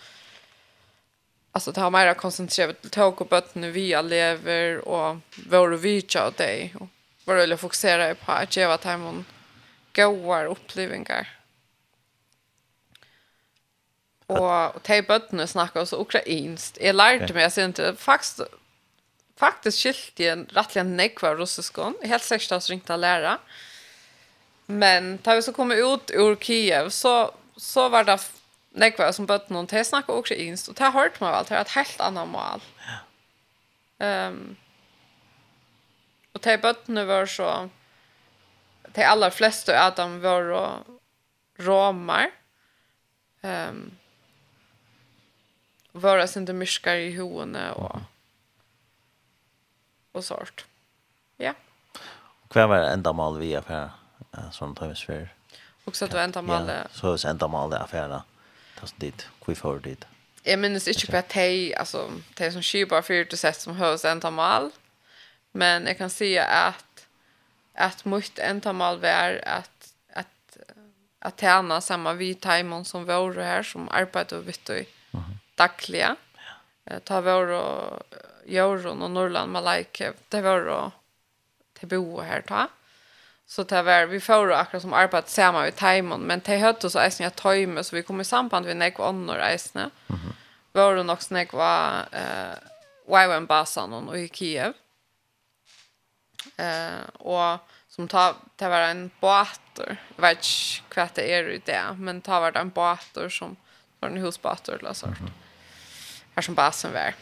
Altså, det var mer koncentrerat til tog og bøttene vi lever og vår vidja och dig. Och vad vill jag fokusera på jeg ge att hemma gode opplevelser. Og och bøttene snakket også så Jeg lærte meg, jeg sier ikke, faktisk, faktiskt skilt i en rättligen nekva russiskon. Helt säkert att ringta lära. Mm Men tar vi så kommer ut ur Kiev så så var det nekva som bøtt noen til snakka også inst, og det hørt man vel til et helt annet mål. Ja. Um, og til bøttene var så, til aller fleste av de var romer, um, var det sinde myskar i hoene og, og sånt. Ja. Hva var enda mål vi er på her? som tar vi svär. Och så att du ända mal. Ja, så är ända mål det affärerna. Tas dit, Kvi hör dit. Jag minns inte på att alltså det som skipar för det sätt som hörs ända mal. Men jag kan säga att att mycket ända mal var att att att tjäna samma vi timon som vore här som arbetar och vitt och dagliga. Ja. Ta vår och Jorun och Norrland Malaike, det var då till bo här ta. Mm Så det var, vi får akkurat som arbeid sammen i Taimon, men det hørte oss eisne jeg tøyme, så vi kom i samband med nekva ånder eisne. Mm -hmm. Våre nok snekva eh, YWM-basan og i Kiev. Eh, og som ta, det var en båter, jeg vet ikke hva det er i det, men det var en båter som var en husbåter eller så. Mm -hmm. Her som basen var.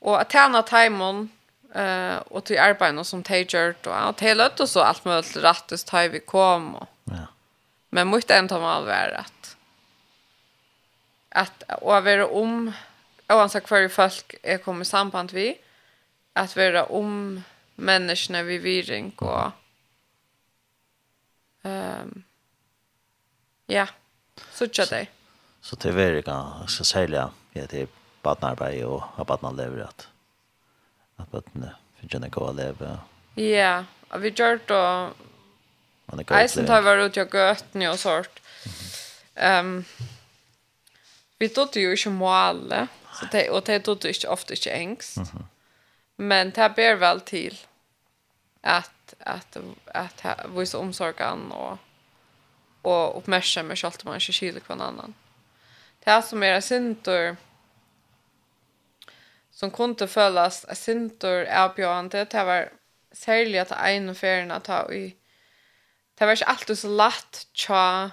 Og at tjene Taimon, eh och till arbeten som tagert och att hela och så allt möjligt rättas tar vi kom och ja. Men måste ändå vara värt att att vara om oavsett i folk är kommer samband vi att vara om människorna vi viring och ehm ja så tjata det så det är verkligen så sälja ja det är barnarbete och barnleverat At bøttene finner ikke gå å leve. Ja, og vi gjør det og eisen tar vi ut og gøttene og sånt. Um, vi tog jo ikke måle, så det, og det tog ikke ofte ikke engst. Mm -hmm. Men det ber vel til at, at, at, at vise omsorgen og, og oppmerksomme selv om man ikke kyler hver annan. Det er som er synd og som kunde följas av sintor avbjörande. Det var särskilt att en färgerna ta i. Det var inte alltid så lätt tja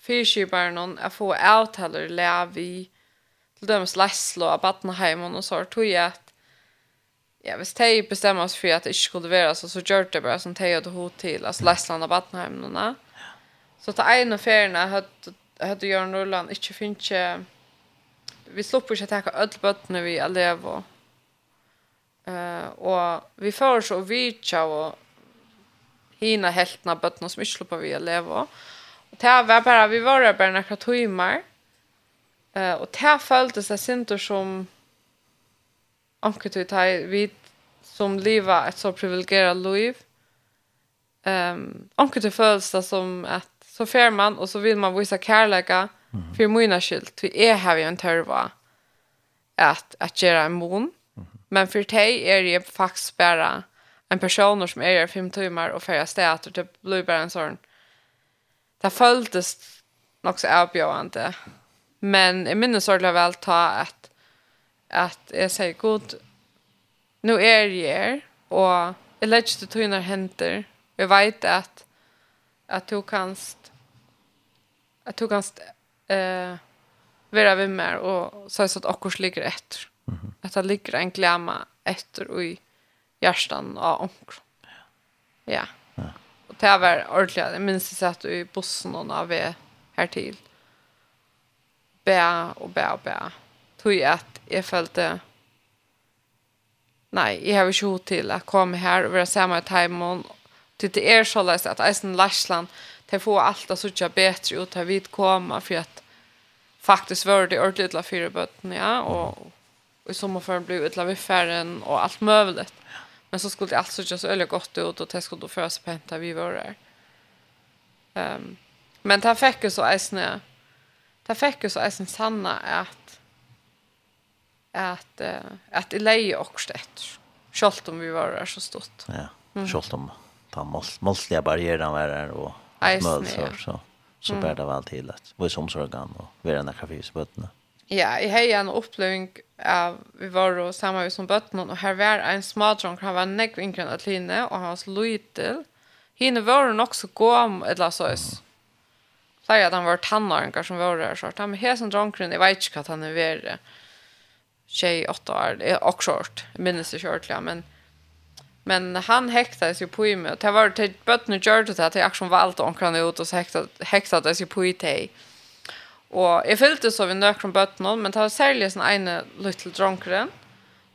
fyrkibaren att få avtaler lev i till dömes Leslo av Battenheimen och så tog jag att ja, hvis de bestemmer oss for at det ikke skulle være så så gjør det bare som de hadde hod til, altså Lässland och Battenheimen. Så til en av feriene hadde, hadde Jørgen Rulland ikke finnet vi slipper ikke takke alle bøttene vi er leve og Uh, og vi får så vidtja og hina heltna bøttene som ikke slipper vi er leve. Og det var bare, vi var bare noen timer. Uh, og det føltes jeg sinter som anker til det vi som lever et så privilegeret liv. Um, anker til det som at så fer man, og så vil man vise kærlighet -hmm. För mina skilt, vi är här vi en törva att att göra en mån. Mm. Men för dig är det faktiskt bara en person som är här fem timmar och färja stäter typ blir bara en sån. Det följdes nog så avbjörande. Men jag minns ordentligt väl ta att att jag säger god nu är jag här och jag lägger till tog när händer. Jag vet att att du kanst att du kanst eh vara vi mer och så så att också ligger ett. Mm -hmm. Att det ligger en glämma efter i hjärtan av onkel. Ja. Ja. Och det var ordentligt. Jag minns att satt i bussen och när vi här till. Bä och bä och bä. Tog jag att jag följde Nej, jag har ju till att komma här och vara samma i timon. Det är så lätt att Eisen Larsland det får allt att sådär bättre ut här vid komma för att faktiskt var det ordentligt la fyra bötten ja och och i sommarförn blev utla vid färren och allt möjligt. Men så skulle det alltså sådär så öliga gott ut och det skulle då föras på hämta vi var där. Um, men det fick ju så äsna. det fick ju så äsna sanna att att uh, att det leje också det. Självt om vi var där så stort. Ja, självt om ta mål målsliga barriären var där och eisen, ja. Så, så mm. bär det väl till att vara som sorgan och vara en kaffe på bötterna. Ja, jag har en upplevelse av vi var och samma som bötterna och här var en smadrunk, han var näck yngre än Atline och han var så lojtel. Hine var hon också gåm, eller så. Mm. Flere att han var tannarngar som var där. så han var hesen drunkren, jag vet inte att han är värre. Tjej, åtta år, og short, minns det kjørtlig, men... Mm Men han häktades ju på i mig. Det var till bötterna gjorde det att jag action var allt omkring ut och så häktades ju på i dig. Och jag fyllde så vid nökron bötten men det var särskilt som ene liten dronkren.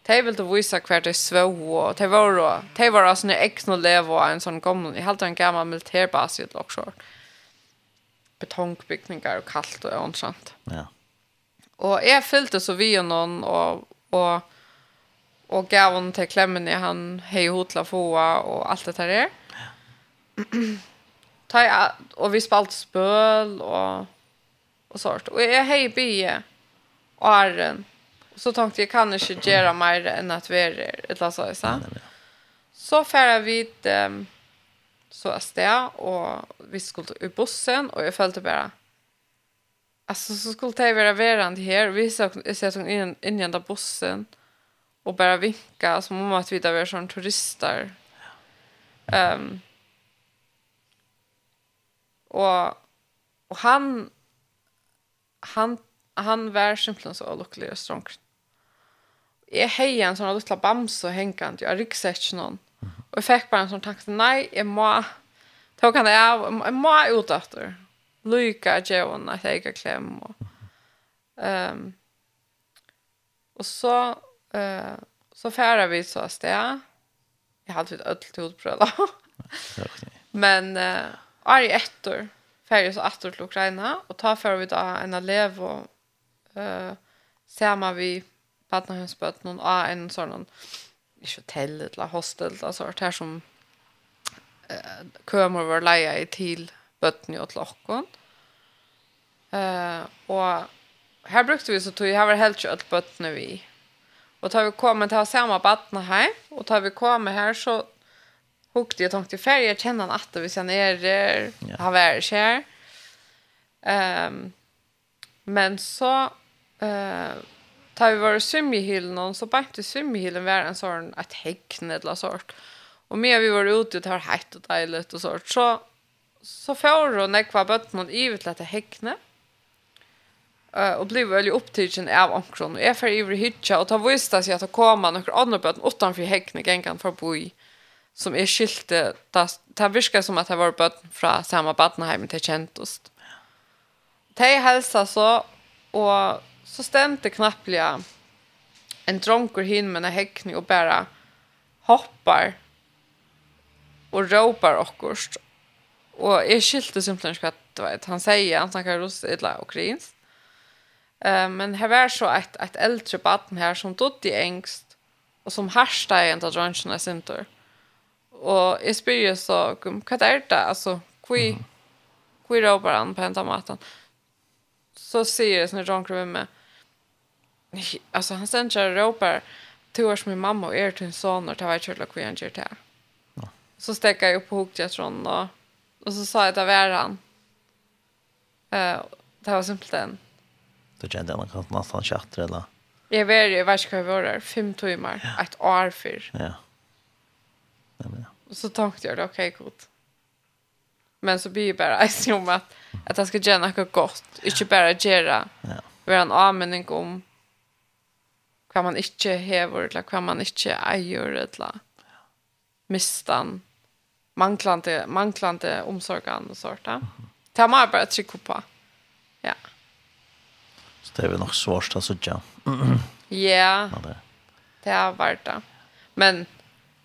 De ville visa hver de svå och de var då, de var alltså när ekne lev og en sån gammel, i halte en gammal militärbas i ett lockshort. Betongbyggningar och kallt och sånt. Ja. Och jeg fyllde så vid någon och, och och gav hon till klämmen i han hej hotla fåa och allt det där. Ta och vi spalt spöl och och sånt. Och jag hej be och Arren. Så tänkte jag kan inte göra mer än att vi är ett så så. Så färra vi um, så är och vi skulle i bussen och jag följde bara Alltså så skulle det vara verand här. Vi såg såg in in i den där bussen och bara vinka som om att vi där var som turister. Ehm um, och och han han han var simpelthen så lycklig och strong. Jag hejade en sån här lilla bamse och hängande. Jag ryggsätter någon. Och jag fick bara en sån tanke. Nej, jag må... Tog han det av. Jag må ut efter. Lycka, djävulen, att jag gick och kläm. Och, um, och så Uh, så färra vi så att det. Jag hade ett öll till utbröda. Men uh, är i ett år. färger så att till Ukraina. Och tar för vi då en elev och uh, man vi partnerhemsböt någon a en sån I hotell eller hostel eller så här som eh, kommer vara leja i till bøttene og lockon. Eh, och här brukte vi så tog, jag var helt ikke alt vi Och tar vi kommer till samma vattna här och tar vi kommer här så hukte jag tänkte ferie, jeg kjenner han att hvis han er der, ja. har varit här. Ehm um, men så eh uh, tar vi våre svimmehylen och så bare inte svimmehylen være en sånn ett häcken eller sånt. Och mer vi var ute och tar hett och deilig och sånt så så får hon nekva bøtten noen ivet lette hekkene. Mm Uh, och blev väldigt upptagen av omkron. Och jag för över hitcha och ta visste sig att det kommer några andra böten utanför häckne gängan för boi som är skilte. Det virkar som att det var böten från samma badnaheim till Kentost. De hälsa så och så stämde knappliga en dronker hin med en häckning och bara hoppar och ropar och Och jag skilte simpelthen att han säger han snackar russ illa och. Eh men här var så ett ett äldre barn här som dött i ängst och som harsta i en av center. Och jag spyr så kom vad är det alltså kui kui ropar han på enda maten. Så ser jag när John kommer med. Alltså han sänder ropar till oss min mamma och er till en son och tar vart kyrla kui han gör det. Så stäcker jag upp på hugget från då. Och så sa jag att det var han. Eh, det var simpelt en Då kände jag att man kan nästan chatt eller... Jag vet inte, vad ska jag vara? Fem timmar, ja. ett år för. Ja. ja men, ja. Så tänkte jag, okej, okay. Men så blir det bara i om att, att jag ska göra något gott. Inte bara göra. Ja. Vara en användning om vad man inte hever, eller vad man inte äger eller mistan, manglande, manglande omsorgan och sånt. Det har man bara trycka på. Ja. Ja. Så det är väl nog svårt att sådja. Ja. Det har varit det. Men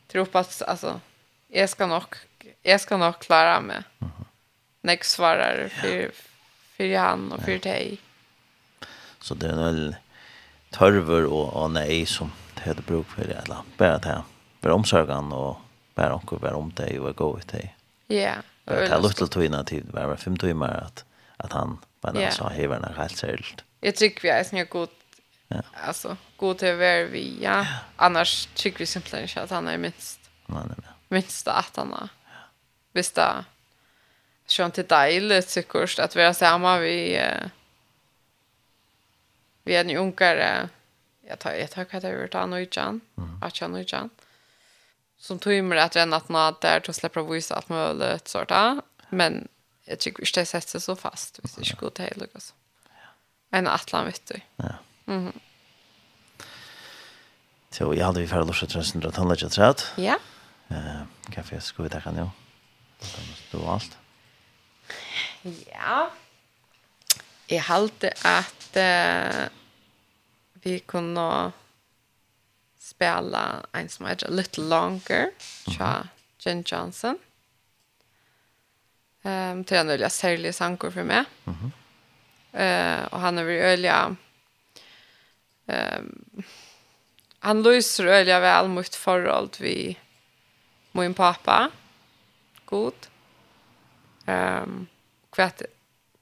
tror på att alltså jag ska nog jag ska nog klara mig. Mm. Nästa svarar för för han och för dig. Så det är väl törver och, och nej som det heter bruk för det alla. Bara det här. Bara omsorgen och bara omkring bara om dig och gå ut dig. Ja. Det är lite tog innan tid, bara fem timmar att, att han bara yeah. sa hevarna helt särskilt. Jag tycker vi är snö god. Ja. Alltså god till var vi ja. Annars tycker vi simpelthen inte att han är minst. Nej nej nei. Minst att han är. Visst det skönt det dejligt tycker att vi är samma vi eh, vi är en unkare jag tar jag tar kvar över han, nu Jan att han nu Jan som tog mig att den att när där då släpper visa att möjligt sorta men jag tycker inte det sätter så fast hvis det skulle ta helt alltså en atlan vet du. Ja. Mhm. Så jag hade vi för lust att träna runt han lägger. Ja. Eh, kaffe ska vi ta kan ju. Det var allt. Ja. Jag hade att eh vi kunde spela en som heter Little Longer, tja. Jen Johnson. Um, till en väldigt särlig sankor för mig. Mm. Eh och han är väl öliga ehm han löser öliga väl mot förhållt vi min pappa. God. Ehm kvätt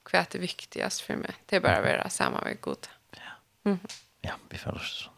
kvätt är viktigast för mig. Det är bara att vara samma med god. Ja. Mm. Ja, vi förstår.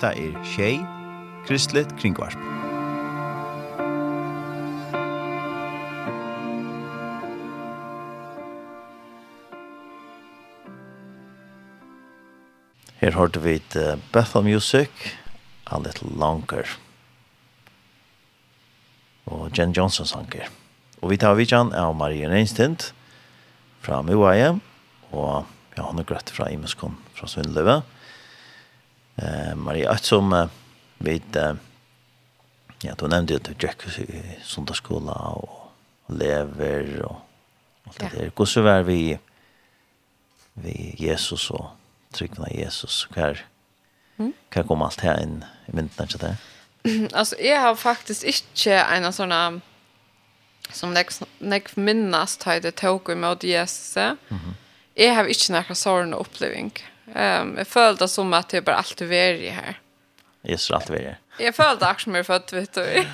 Hetta er Shay Kristlet Kringvarp. Her hørte vi et uh, Bethel Music, A Little Longer. Og Jen Johnson sanger. Og vi tar vidtjen av Marie Reinstind fra Muaie, og ja, hun er grøtt fra Imeskon fra Svindløve. Eh, Maria som vet ja, du nämnde ju Jack sundagsskola og lever og alt det där. Hur så var vi vi Jesus och tryggna Jesus Hva kvar. Mm. Kan komma allt här in i myndene til det? Alltså jag har faktiskt inte en av sån som nek nek minnast det tog emot Jesus. Mhm. Mm jag har inte några sån upplevelse Um, jag följde som att jag bara alltid var här. Just det, alltid var här. Jag följde också som jag född, vet du.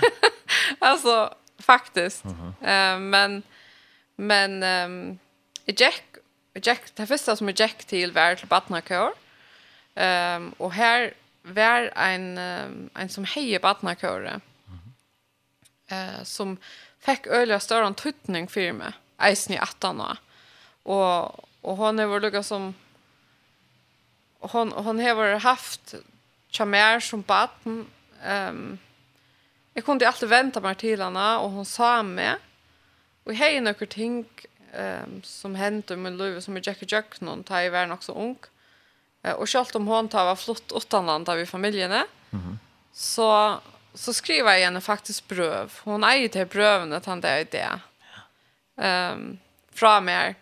alltså, faktiskt. Mm um, men, men um, Jack, Jack, det första som Jack till var till Batnakör. Um, och här var en, um, en som hejer Batnakör. Mm -hmm. uh, som fick öliga större en tuttning för mig. Eisen i attan. Och, och hon är vår som hon hon har haft chamär som barn. Ehm jag kunde alltid vänta mig till henne och hon sa med och hej några ting ehm som hände med Löve som är Jackie Jack någon tar ju var också ung. Eh, och självt om hon tar var flott åttanland av i familjen mm -hmm. så så skriver jag henne faktiskt bröv hon är ju till bröven att han där är det ehm um, fra mer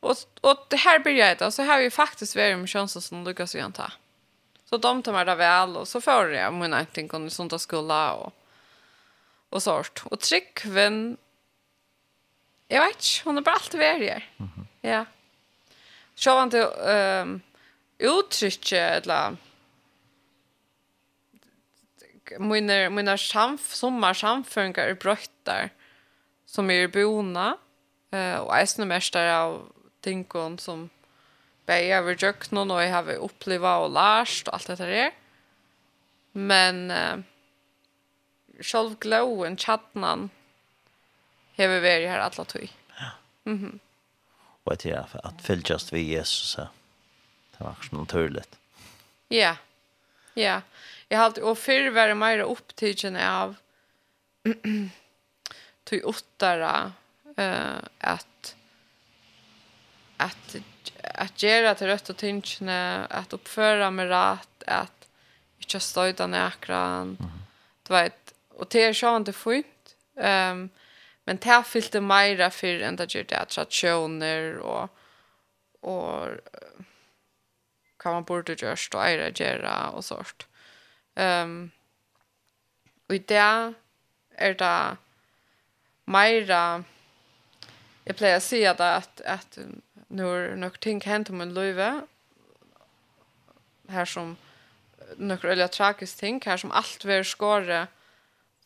Och och det här börjar det så har vi faktiskt varit med chansen som Lucas igen ta. Så de tar mig det väl och så får jag mina någonting tänker sånt att skulle och och sårt. Och Tryggven Jag vet inte, hon är bara alltid värre. Mm. Ja. Så var inte ehm uttrycket eller mina mina samf sommarsamföringar är bröttar som är bona eh och är snömästare av tingen som bäja över jöknen och jag har upplevt och lärt och allt det där. Men eh, själv glowen chatten har vi varit här alla tog. Ja. Mm och det är för att fyll just vi Jesus så det var också naturligt. Ja, ja. Jag har alltid, och för var mer upptagen av tog åttare eh, att att att göra till rätt och tinchne att uppföra med rätt att inte stöda näkran du vet och det är så inte fint ehm men det fyllde mera för än det gör det attraktioner och och kan man borde just och ära göra och sånt ehm och det är det mera jag plejer att säga att att når några ting hänt om en löve här som några eller tragisk ting här som allt vil skåre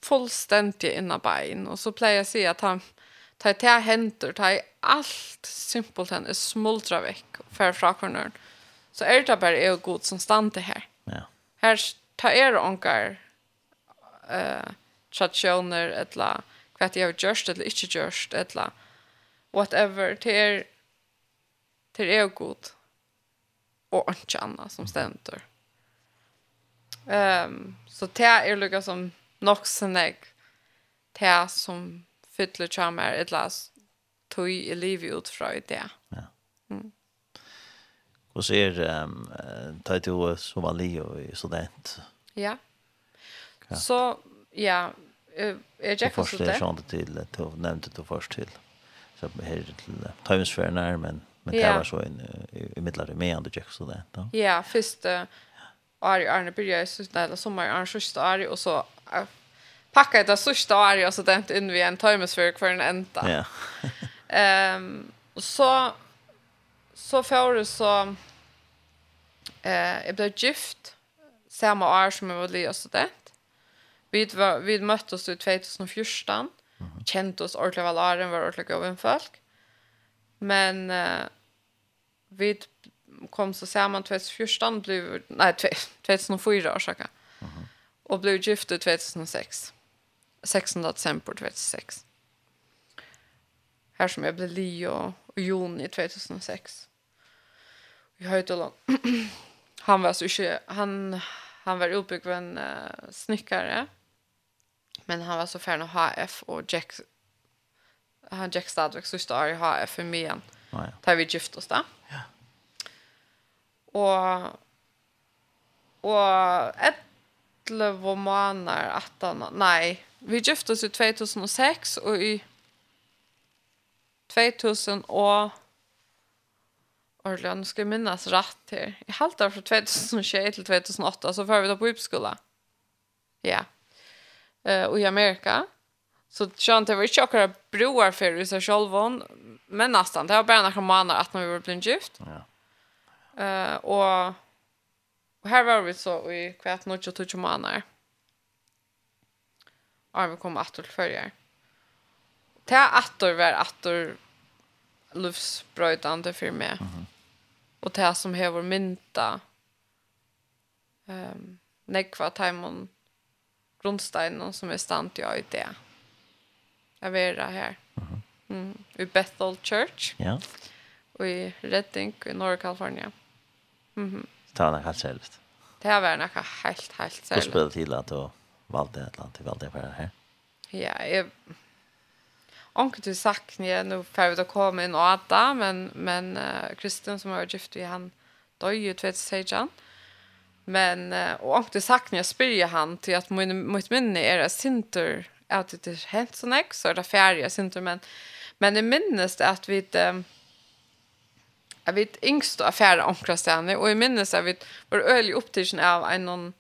fullständigt innan bein. Och så plejer jag si att han ta ta henter, ta allt simpelt han är smultra veck för frakornern så är det bara är god som stande här ja. Här ta er onkar eh traditioner eller kvat jag just eller inte just etla, whatever. Till till er god och inte annat som stämmer. Ehm um, så det är lika som nog sen jag det som fyller charmer ett las tog i livet ut från det. Ja. Mm. Och så är um, tar til så var Leo i student. Ja. ja. Så ja, jag jag förstår det. Jag förstår det till du nämnde det först till. Så här till Timesfären men Men det var så en i mittlar med andre tjekk så då. Ja, først år i Arne byrja så där eller sommer Arne sista år, och så pakka jeg det sista år, og så det inte inn vi en timesfør för en enda. Ja. och så, så får det så, eh, jag blev gift, samma år som jag var lite og student. Vi, var, vi möttes i 2014, mm -hmm. oss ordentlig var åren, var ordentlig en folk. Men uh, vi kom så samman 2014 blev nej 2004 orsaka. Mhm. Och blev gifta 2006. 16 december 2006. Här som jag blev Leo i juni 2006. Vi har ju han var så inte, han han var uppbyggd en uh, snickare. Men han var så färd med HF och Jack han Jack Stadwick så står jag har för mig igen. Ja. Tar vi gift oss där. Ja. Och och ett lov månader att han nej, vi gift oss i 2006 och i 2000 och Orlan ska minnas rätt här. I halvt där från 2021 till 2008 så får vi då på uppskola. Ja. Eh uh, och i Amerika. Så skönt det var inte akkurat broar för sig själva, men nästan. Det var bara några månader att vi var blivit gift. Ja. Uh, och, och här var vi så i kvart något och tog månader. Och vi kom att till förr. Det är att var att livsbrödande för mig. Mm -hmm. Och det här som har mynta ehm um, nekva timon grundsteinen som är stant jag i det. Mm jag är här. Mm. I Bethel Church. Ja. Och i Redding i norra Kalifornien. Mhm. Mm det var något helt. Det var något helt, helt särskilt. Du spelade till att du valde ett land till valde för här. Ja, jag... Onkel du sagt ni nu för vi då in och äta men men uh, Kristen som har gift vi han dog ju tvätt sejan. Men uh, och onkel du sagt ni spyr han till att min mitt minne är det sinter att det är helt så näck så är det färdiga synter men men det minnes det att vi inte jag vet yngst och affärer omkrastande och i minnes att vi var ölig upptiden av en någon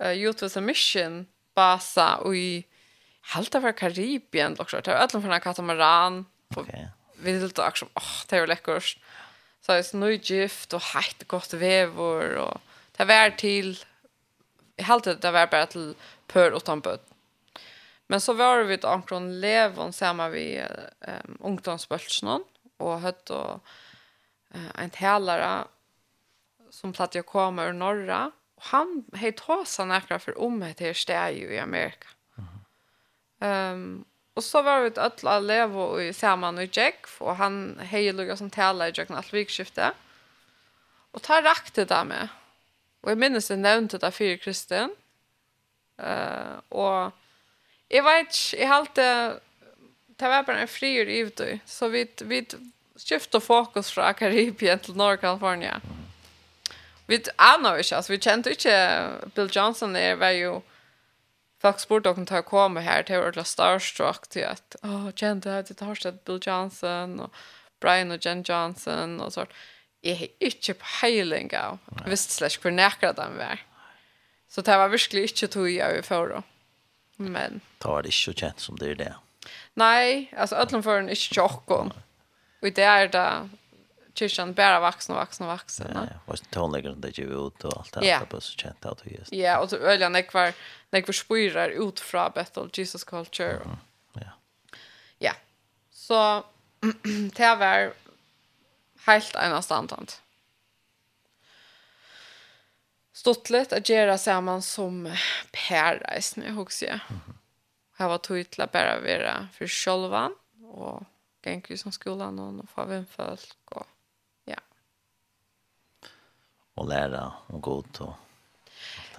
uh, Youth with a Mission basa och i halta var Karibien också där öllum från katamaran okay. vi ville också åh det var läckert så är gift, och hett gott vevor, och det var till i halta det var bara till pör utan böt Men så var vi ett omkring levon samma vi um, ungdomsbölsen och hött och uh, en tälare som platt jag kommer ur norra. Och han hej tåsa näkra för om det här steg i Amerika. Mm um, och så var vi ett ötla levo i samman och Jack och han hej lugga som tälare i Jack Nattvikskiftet och tar rakt det där med. Och jag minns det nämnt det där för kristen uh, och Jag vet jag halt det var bara en frier ut. Så vi vi skiftar fokus från Karibien till norra Kalifornien. Vi anar inte, alltså vi kände inte Bill Johnson där var ju folk spurte om att komma här till være Starstruck til at åh, kände att det har sett Bill Johnson och Brian og Jen Johnson och sånt. Jag har på heiling av visst slash hvor näkra de var. Så det var verkligen inte tog jeg i förra. Men tar det ikke så känt som det är det. Nej, altså ødelen for en är tjockon. Og det är det kyrkan bara vuxna och vuxna och vuxna. Ja, ja. Och tonläggaren det ju ut och allt det där på så känt att det just. Ja, och så öljan när kvar när kvar spyrar ut från Bethel Jesus culture. Mm. Ja. Ja. Så det var helt en anstandant. Stottlet att göra samman som paradise nu också. Mm -hmm. Här var tydligt bara vara för själva och gänk som skolan och få vem folk och ja. Och lära och gå ut och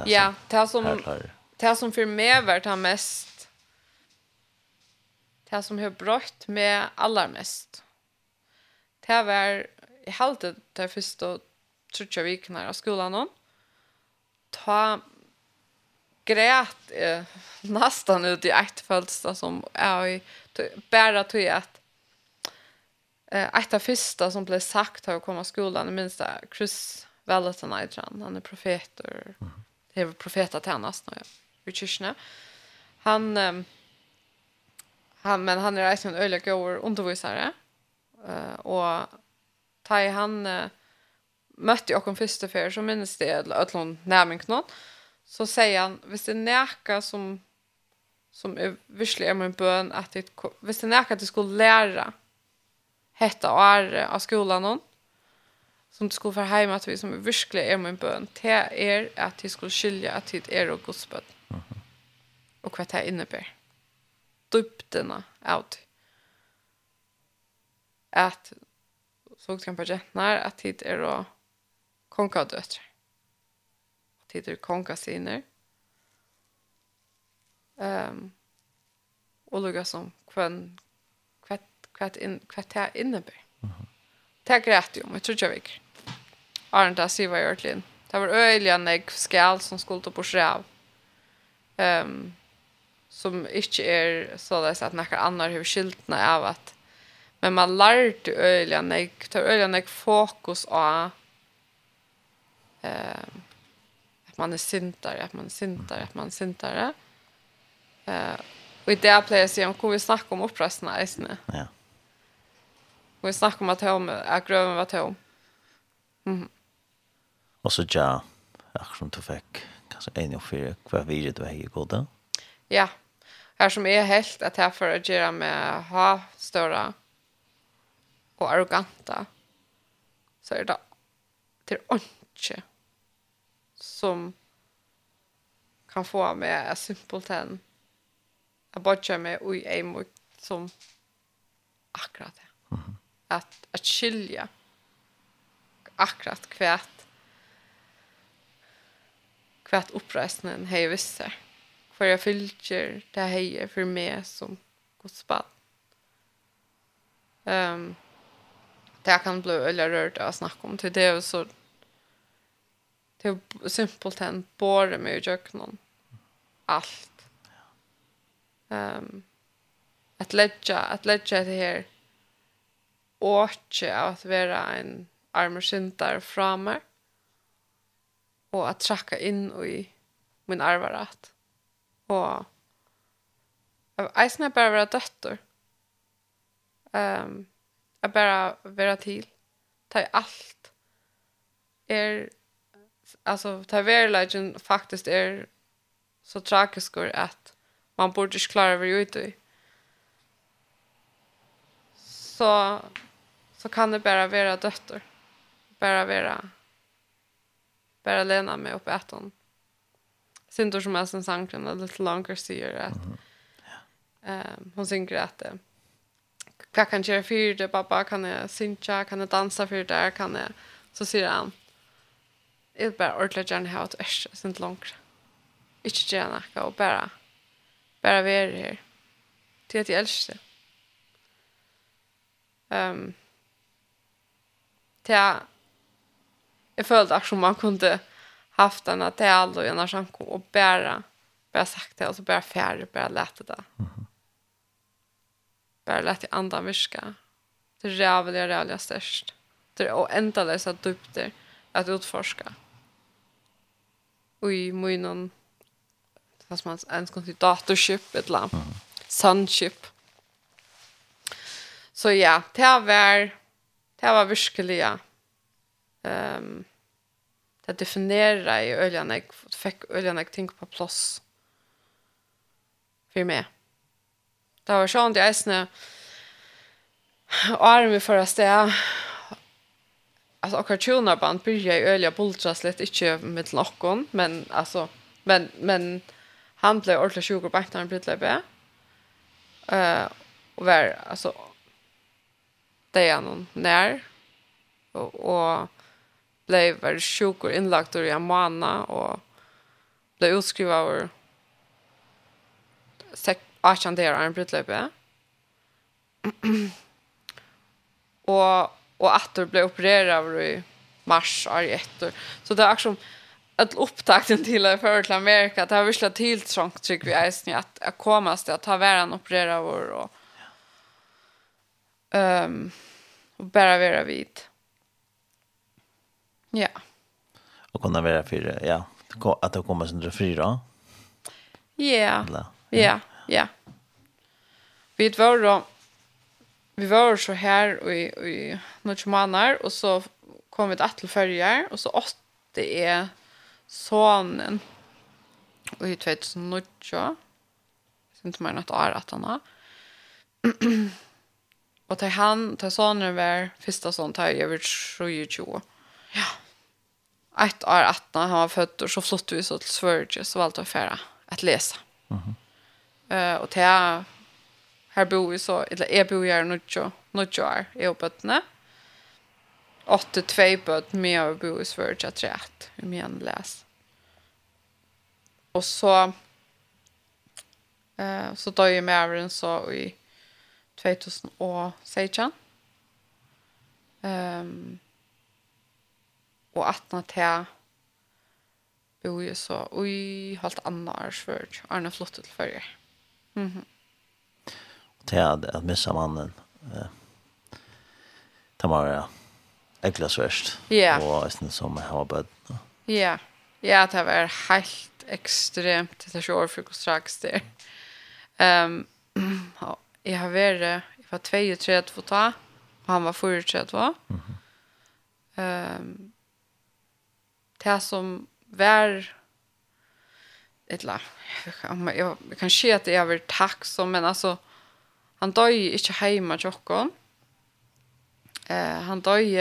Ja, det som det som för mig vart han mest det som har brott med allra mest. Det här var i halvt det första tror jag vi kan skolan någon. Mm ta grät eh, nästan ut i ett födelsedag som är i bara tog att eh, ett av första som blev sagt har komma skolan, i minsta Chris Valentin Aydran, han är profet och det är profeta till annars nu i kyrkna han eh, han men han är en öliga år undervisare eh, och tar han eh, mötte jag kom första för så minns det att någon nämning någon så säger han visst det näka som som är visserligen är min bön att det visst det näka att du skulle lära hetta och är av skolan någon som du skulle få hem att vi som är visserligen är min bön det er att du skulle skilja att det är og godsbøn. Og hva och vad det innebär dubterna av det. Att så kan på jättnar att det är og kongadøtre. Og tid er konka siner. Um, og lukka som kvann kvart in kvart här innebär. Mhm. Mm Tack rätt ju, men tror jag vik. Arnt där ser vad jag ordligen. Det var öliga nek skal som skulle ta på sjäv. Ehm um, som inte är så där så att några andra hur skiltna av att men man lärde öliga nek, tar öliga nek fokus på eh, att man är syndare, att man är syndare, att man är syndare. Eh, och i det plejer jag om kommer vi snacka om upprösterna i sinne. Ja. Och vi snackar om att hon är gröven var tom. Mm. Och så ja, jag som du fick kanske en och fyra kvar vidare du är i goda. Ja, här som är helt att här för att göra med ha större och arroganta så är det till åndsje som kan få med en simpelthen jeg att bortse ui och mot som akkurat det. Mm. Att, att skilja akkurat kvært kvärt uppresningen hej visst för jag fyller det här för mig som Guds. Ehm um, det kan bli eller rört att snacka om till det så hur simpelt hen bara med jöknon allt ehm um, att lägga att lägga det här av att vara en armersyndare framme och att tracka in i min arvarat och Eisen er bare å være døtter. Um, er bare være til. Ta i alt. Er alltså tar verkligen faktiskt är så tragisk att man borde ju klara över ut i. Så så kan det bara vara dötter. Bara vara bara lena mig upp ett hon. Syndor som är sen sanken a lite longer säger att ehm hon synger att eh, Vad kan jag göra för det, pappa? Kan jag synja Kan jag dansa för det? Kan jag Så säger han, Jeg vil bare ordentlig gjerne ha et ørste, sånn langt. Ikke gjerne noe, og bare, bare være her. Til at jeg elsker det. Um, til at jeg følte akkurat man kunne haft denne tal og en samkom, og bare, bare sagt det, og så bare ferdig, bare lette det. Mm -hmm. Bare i andan virke. Det er rævlig, rævlig størst. Det er å enda løse dupter at utforska. Mm i munnen vad som man ens kan säga datorship ett land. Mm. Sunship. Så ja, det var det var virkelig, ja. Ehm um, det definierar i öljan jag fick öljan jag tänker på plats för mig. Det var sånt jag snä arm i förra stället alltså och kartoner band börja i öliga bultras lite inte med lockon men alltså men men han blev ordentligt sjuk och bakt när han blev lite Eh och var alltså det är någon när och, och blev var sjuk och inlagd i en månad och blev utskriven av sex achan där han blev läbe. och och att ble blev opererad i mars år etter. Så det är akkurat att upptakten till att för till Amerika, det har visst varit helt trångt tycker vi är att, att komma till att ta världen operera vår och, um, och bara vara vid. Ja. Och kunna vara för, ja, att det kommer sin fyra. Ja, ja, ja. Vi var då vi var så här och i, i några månader och så kom vi till färger och så åtta är sonen och i 2009 jag inte mer något år att han har. Och till han till sonen var första son tar jag över 20 ja. Ett år att han var född och så flyttade vi så till Sverige så valde jag att färra att läsa. Mm eh uh, och till Her bor vi så, eller jeg bor her nødjo, nødjo her, jeg og bøttene. Åtte tvei bøtt, men jeg bor i Sverige svørtja trett, om jeg les. Og så, eh, så døg jeg med avren så i 2016. Um, og at nå til bor jeg så i halvt annet årsvørd, Arne flottet til førre. Mhm. Mm til at att missa mannen. Eh, det var ekla sverst. Ja. Og sen som jeg har bød. Ja. Ja, det var helt ekstremt. Det är så frukost straks der. Um, jeg har vært, jeg var 32 att ta. og han var 43 Mm -hmm. um, det som var ett la jag, kan se att jag är tacksam men alltså han døg ikke hjemme til oss. Eh, han døg,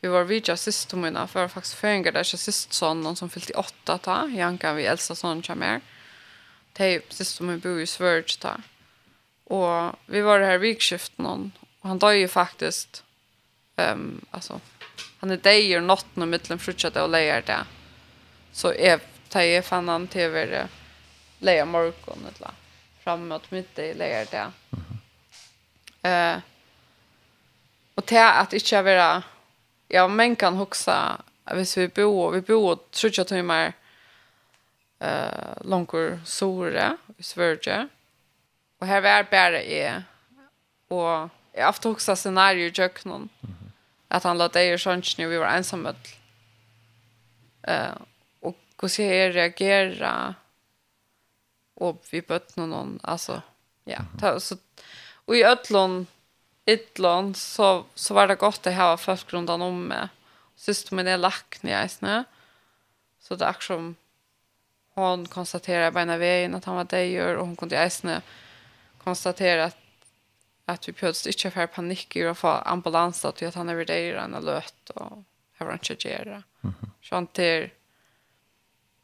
vi var vidtja siste mina, for faktisk føringer det er ikke siste sånn, noen som fyllt i åtta ta, Janka vi elsa sånn kommer. Det er siste min bor i Svørg ta. Og vi var her vikskiften, og han døg faktisk, um, altså, han er deg og natten og mittlen fruttet og leier det. Så jeg tar jeg fann han til å være leier morgen, eller framme mot middag leier det. Mm -hmm. Eh och det att inte vara ja men kan huxa hvis vi bor vi bor tror jag mer eh långkor sore i Sverige. Och här är bara är och jag har också scenario i köknen. Att han låter er sånt när vi var ensamma. Eh och hur ska jag reagera? Och vi bött någon alltså ja, ta så Och i ötlån ytlån så, så var det gott att ha folk runt om mig. Sist med det lack när jag är snö. Så det är som hon konstaterar på ena vägen att han var dejer och hon kunde i snö konstatera att att vi plötsligt inte får panik i att få ambulans att att han är dejer och löt och har han inte göra. Så han till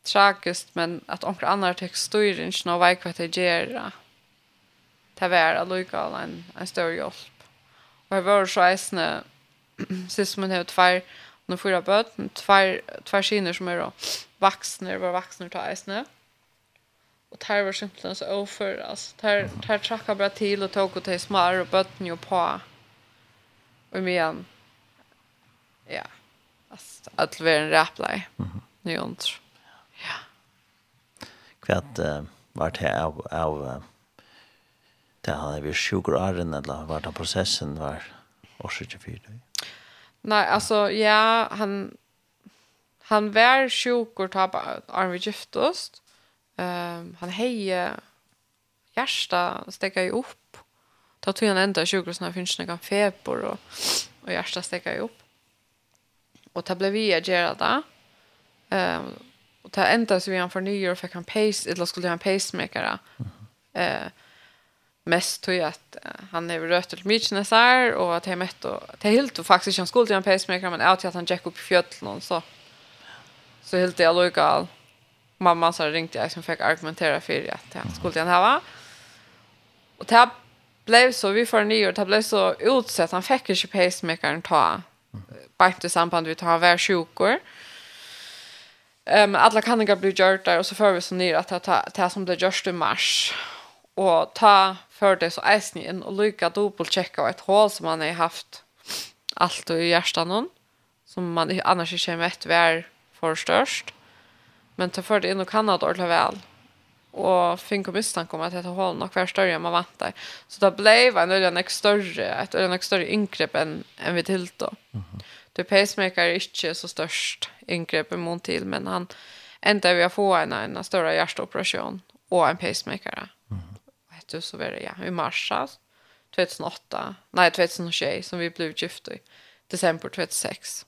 tragiskt men att omkring andra text styr inte någon väg vad det göra. Mm det var allukal en, en stor hjelp. Och jeg var så äsna sist man har två nu fyra bøten, två två skiner som er vuxna, var vuxna ta äsna. Og tar var simpelthen så overfor, altså, tar tar tracka bra til og tog och til smar og bøten ju på. Og men, ja, altså, att vara en ræplei, nyondr. Ja. Hva var det av, av, av det har vi sjukker åren, eller var det prosessen var årsøkje fyra? Nei, altså, ja, han, han var sjukker ta på åren vi giftost. Um, han heie hjärsta stekka jo opp. Ta tog han enda sjukker sånn at finnes noen feber, og, og hjärsta stekka jo opp. Og det ble vi gjøre det. Um, og det enda så vi han fornyer, og fikk han pace, eller skulle han pacemaker. Mm -hmm. uh, mest tog jag att han är rött till Mykonesar och att han mätt och det helt och faktiskt han skulle till en pacemaker men att han gick upp i fjöll någon så så helt det lokal mamma så ringte jag som fick argumentera för att han skulle han ha och det blev så vi för nio det blev så utsett han fick ju pacemakern ta bara i samband vi tar var sjukor Ehm um, alla kan inte bli gjort där och så för vi så ner att ta ta som det görs i mars. Och ta för det så eisen inn och lycka dobbeltsjekka og ett hål som man har haft allt i hjärtan någon som man annars inte känner ett vär för störst men ta för det in och kan att ordla väl och fick misstanke om att det hål nog var större än man väntar så det blev en ölen större ett ölen större ingrepp än än vi till då mm -hmm. det pacemaker är inte så störst ingrepp emot till men han ändå vi få en en större hjärtoperation och en pacemaker. Mm -hmm faktiskt så var det ja, i mars 2008, nej 2006 som vi blev gifta i december 2006.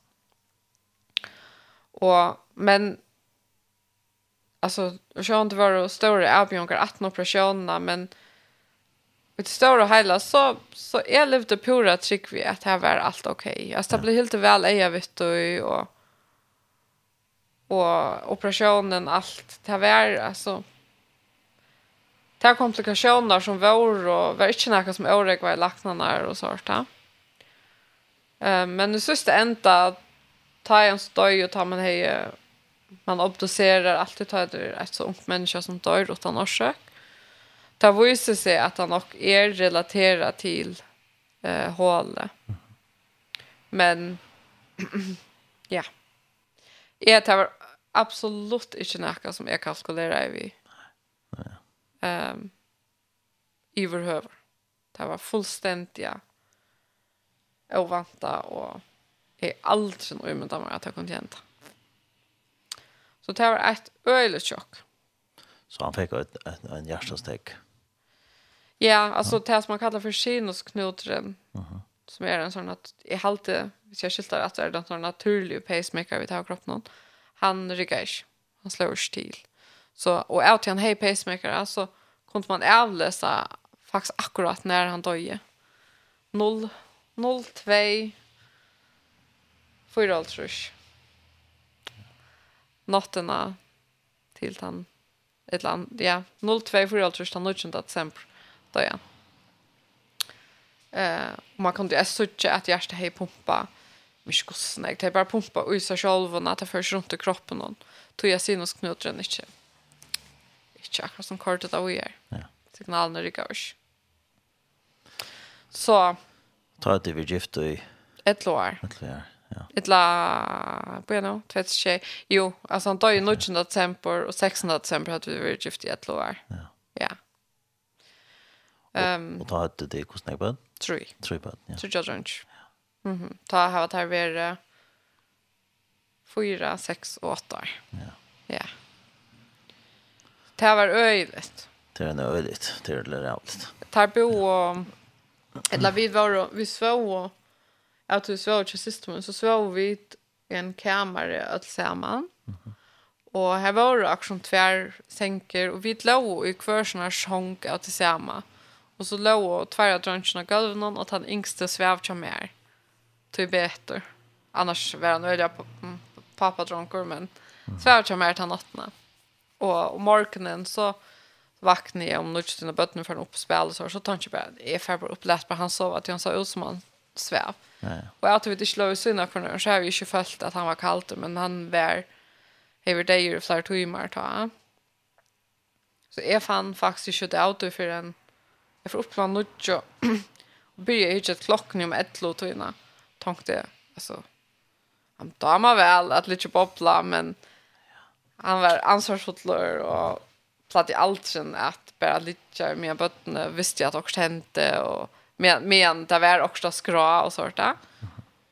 Och men alltså jag tror inte varit stora avbjörnkar att några operationer men ut stora hela så så är lite pura trick vi att här var allt okej. Okay. Jag stabil helt väl är vet du och och operationen allt det var alltså Det komplikationer som var, och var inte något som åreg var i lacknarna och sånt. Eh men jeg synes det enda at ta en støy och ta man hej man obducerar alltid ta det ett så ungt människa som dör utan orsak. Det visar sig att han också är relaterad till eh, hålet. Men ja. Jag tar absolut inte noe som jag kalkulerer i vi. Nej um, överhöver. Det var fullständiga ovanta och är allt som ömynda mig att jag kunde hända. Så det var ett öjligt tjock. Så han fick ett, ett, en hjärtastek? Ja, alltså det som man kallar för sinusknutren. Uh -huh. Som är en sån att i halte, hvis jag skiltar att det är en sån naturlig pacemaker vi tar kroppen. Han ryggar inte. Han slår till. Så, och av till en hej pacemaker alltså kunde man avläsa faktiskt akkurat när han döje. 0, 0, 2, 4, 3. Till han ett land, ja, 0, 2, 4, 3, han nödvändigt att sempre döja. Eh, man kunde ju sucha att hjärta hej pumpa mycket gossnägg. Det är bara pumpa och så själv och att det förs runt i kroppen. Tog jag sinusknutren inte ikke akkurat som kortet av å gjøre. Ja. Signalene rykker oss. Så. Ta et vi gift i... Et år. Et år, ja. Et la... På gjennom, tvett skje. Jo, altså han tar i 19. desember og 16. desember hadde vi vært gift i et år. Ja. Ja. Um, og, ta et det hvordan jeg bød? Tror Tre Tror jeg bød, ja. Tror jeg drønns. Mhm. Ta har varit här vid være... Fyra, seks og åtta. Ja. Ja. Det var öjligt. Det var öjligt. Det var öjligt. Tar bo och... Eller vi var vi svå att vi svå till systemen så svå vi i en kammare att Mm -hmm. Och här var det också tvär sänker och vi låg i kvärsna sjönk att tillsammans. Och så låg och tvärra drönsen av golven och han yngste sväv till mer. Till bättre. Annars var han öliga pappadronkor men sväv till mer till nattna. Och och morgonen så vaknade jag om något sina bötten för en uppspel så så tänkte jag bara är för bara uppläst på han sov att jag sa ut som han sväv. Och jag tror att det slår synd för när så har vi ju följt att han var kallt men han var över det ju flera timmar ta. Så jag fann faktiskt inte ut för en jag får upplan något och började ett klockan om ett låt och innan tänkte alltså han damar väl att lite bobbla men han var ansvarsfull och platt i allt sen att bara lite med bötten visste jag att också hände och med med det var också skra och sånt där.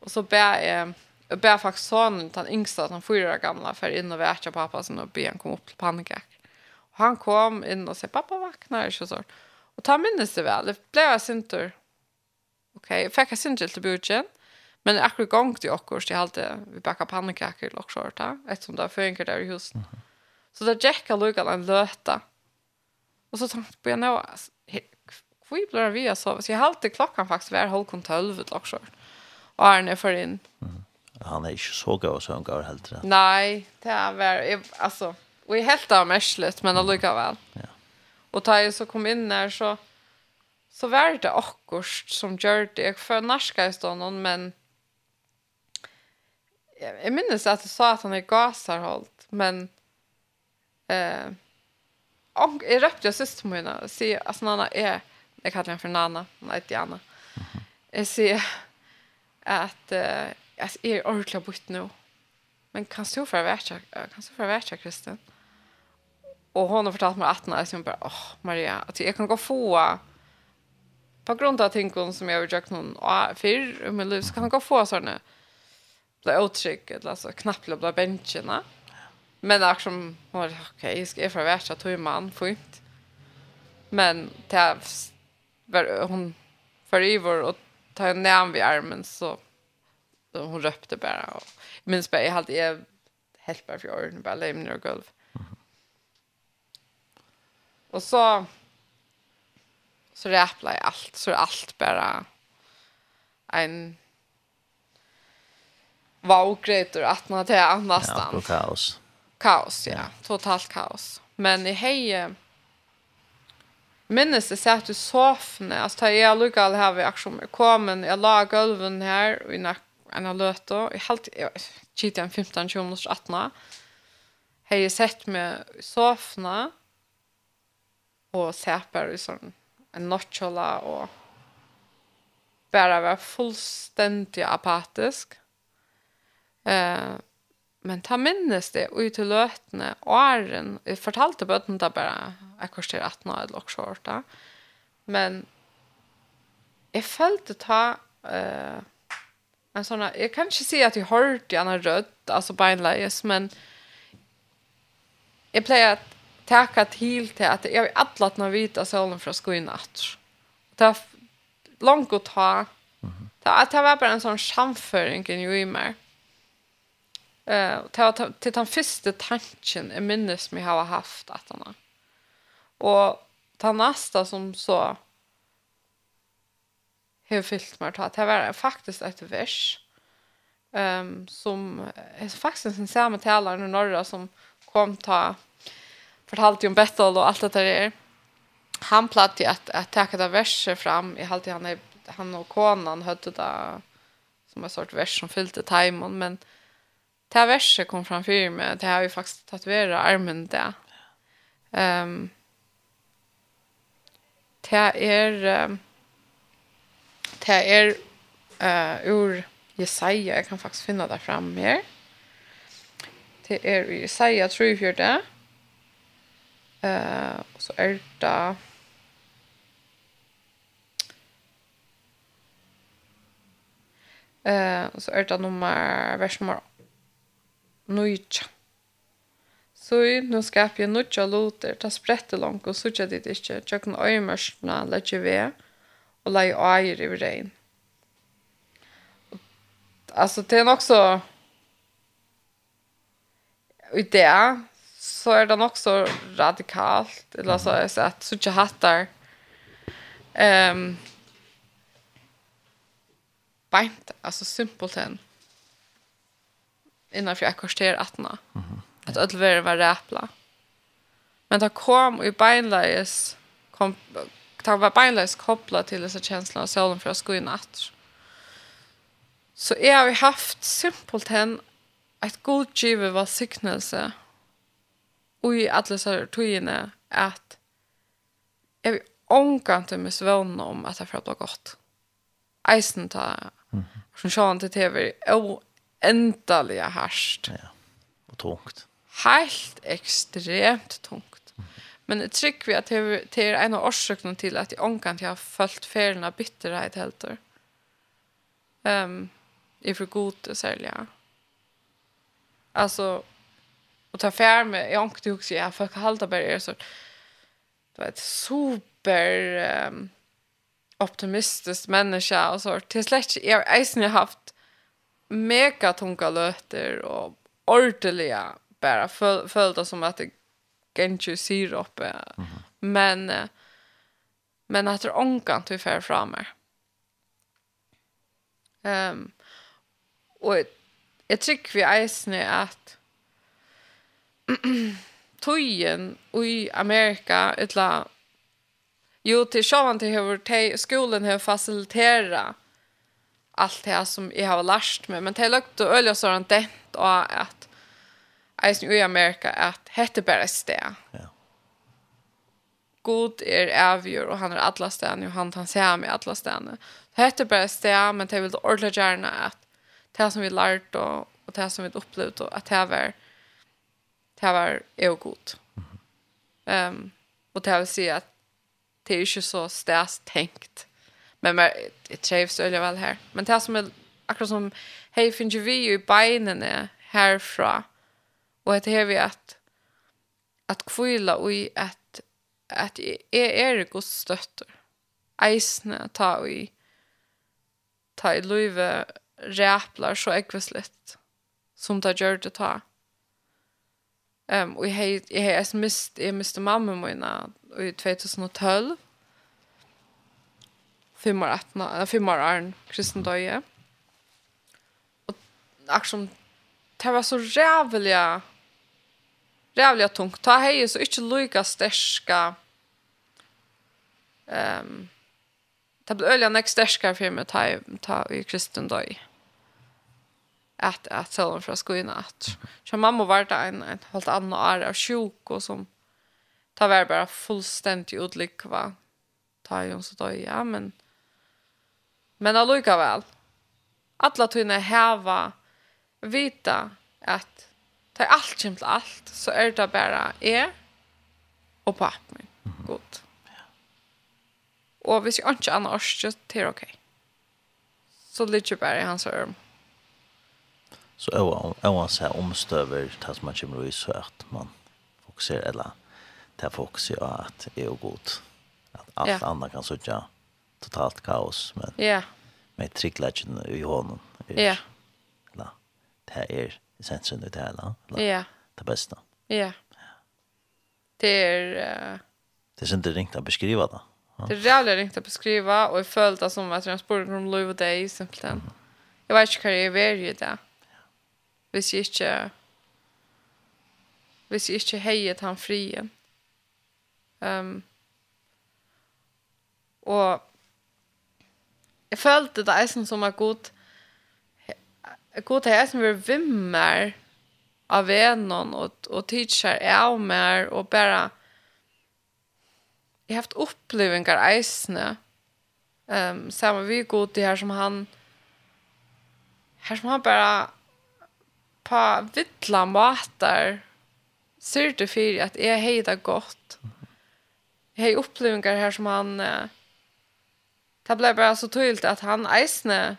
Och så bär eh ber faktiskt sonen han yngsta att han fyra år gamla för in och värta pappa sen och han kom upp till pannkak. Och han kom in och sa pappa vaknar så så. Och ta minnes det väl. Det blev jag syntur. Okej, okay. fick jag syntur till budget. Men akkurat gång till okkur, så till halte vi backar pannkakor och skörta eftersom det förenkar där i huset. Mm -hmm. Så där Jacka lukade en löta. Och så tänkte på jag nu hur blir vi så så jag hade klockan faktiskt var halv kon 12 och skört. Och Arne för in. Mm. Han är inte så god så han går helt rätt. Nej, det är väl alltså vi helt av mäslet men alltså väl. Ja. Och tar jag så kom in där så så var det akkurst som gjorde det. Jag för narska i stånden, men jag minns att du sa att han är gasarhållt, men eh och jag röpte jag syster mina, se att Nana är jag kallar henne för Nana, hon heter Diana. Jag ser att eh alltså är ordentligt bort nu. Men kan du för värsta, kan du för värsta kristen. Och hon har fortalt mig att när jag bara, åh Maria, att jag kan gå få på grund av tänkon som jag har gjort någon för i mitt liv så kan jag gå få sådana blir otrygg, eller alltså knappt blir bänkarna. Men det är som, var okej, okay, jag ska erfara värsta fint. Men det var hon för ivor och ta en näm vid armen så, så hon röpte bara. Och, jag minns bara, jag hade jag helt bara för öronen, bara lägg ner och golv. Och så så räplar jag allt, så är allt bara en vågrätor att man till annastan. Ja, kaos. Kaos, ja. ja. Totalt kaos. Men i hej minnes det satt i sofne. Alltså tar jag lugg all här vi action kommer. Jag la golven här och i nack en av då. I halt cheat en 15 20 minuter 18. Hej jag sett med sofne och säpar i sån en notchola och bara var fullständigt apatisk. Mm Eh, men ta minnes det ut til løtene åren. Jeg fortalte bøtten da bare jeg koster 18 år eller også år da. Men jeg følte ta eh, en sånn, jeg kan ikke si at jeg hørte en rødt, altså beinleies, men jeg pleier at tacka till till att jag har alla att vita solen från skoj att ta långt att ta ta att det var bara en sån samföring i ju mer Eh uh, till den första tanken är minnes mig har haft att han. Och den nästa som så har fyllt mig att det var faktiskt ett vers ehm um, som är faktiskt en samma talare i norra som kom ta fortalte om Bethel och allt det där är. Han plattade att att ta det verset fram i allt han han och konan hade det som en sort vers som fyllde timon men det här verset kom fram för mig. Det har ju faktiskt tatuerat armen där. Um, det är um, det är uh, ur Jesaja. Jag kan faktiskt finna det fram här. Det är ur Jesaja 34. Uh, och så är det Eh, uh, så är det nummer vers nummer nøytja. Så nu skapar jag nøytja loter, ta sprette langt og sutja dit ikkje, tjøkken øymørsna letje ved, og lei eier i regn. Alltså det är också i det så är det också radikalt eller så är det att så ikke hattar ehm um, beint, alltså simpelt än innanför ett kvarter att nå. Mhm. Att öll var var räpla. Men det kom i beinleis kom ta var beinleis kopplat till dessa känslor av solen för att gå i natt. Så jag har haft simpelt hen ett god givet var signelse och i alla så här togene att jag vill ångkant med svån om att det får bli gott. Eisen tar som sjön till tv och oändligt harst. Ja. Och tungt. Helt extremt tungt. Mm. Men det tycker vi att det er en av orsakerna till att jag omkant jag har følt ferien av bitterhet helt. Um, I for god særlig, sälja. Alltså och ta fär med jeg omkant också jag för halte bare er så det var super um, optimistisk människa och så till släkt jag har haft mega tunga löter och ordentliga bara följda som att det genju sirop. Mm -hmm. Men men att det ångan till för framme. Ehm um, och jag tycker vi är att tojen i Amerika etla jo til sjåan til hur skolen har facilitera allt det som jag har lärt mig. Men det lagt och öliga så dent och att eisen i Amerika att hette bara steg. Ja. God är avgör och han är alla städer och han tar sig mig alla städer. Hette bara steg men det vill då ordentligt gärna att det som vi lärt och, och det som vi upplevt och att det var det var är god. Ehm um, och det vill säga att det är ju så stäst tänkt Men det trivs öliga väl här. Men det som är akkurat som hej finns ju vi i benen härifrån. Och det är vi att att kvilla och i att att är är Guds stötter. Eisne ta i ta i löve räplar så ekvisligt som ta gör det ta. Ehm um, och jag jag har mist jag miste mamma mina i 2012 fem år attna, fem år arn, kristen døye. Og akkurat som, det var så jävla rævliga tungt. Ta hei så inte lika sterska, Ehm det blir øyla nästa sterska for meg ta, ta i kristen døye. At, at selv om fra skoina at. Så mamma var det en, en helt annan år av sjuk og som, ta var bara fullständigt utlikva ta ju så då ja men Men alluga väl. Alla tunna häva vita att ta allt till allt så är det bara är och pappa min. Gott. Och hvis jeg inte annars så det är okej. Så ligger bara i hans örm. Så oavsett omstöver det som man kommer i så att man fokuserar eller det fokuserar att det är god. Att allt ja. annat kan sitta totalt kaos men ja. med tricklagen i honom ja. la det är essensen det här la ja. det bästa ja. Det är det är inte ringt att beskriva det Det är rævlig ringt att beskriva och jag det som at jag spår om Louis og deg, simpelthen. Jag vet inte hur jag är i det. Hvis jeg ikke... hvis jeg ikke heiet han frien. Um, og jeg følte det er som at god god er som vi vimmer av vennen og, og teacher av mer og bare jeg har haft opplevelser eisene um, sammen vi god det her som han her som han bare på vittla matar ser det for at jeg hei det godt. Jeg har opplevelser her som han uh, Det blev bara så tydligt att han eisne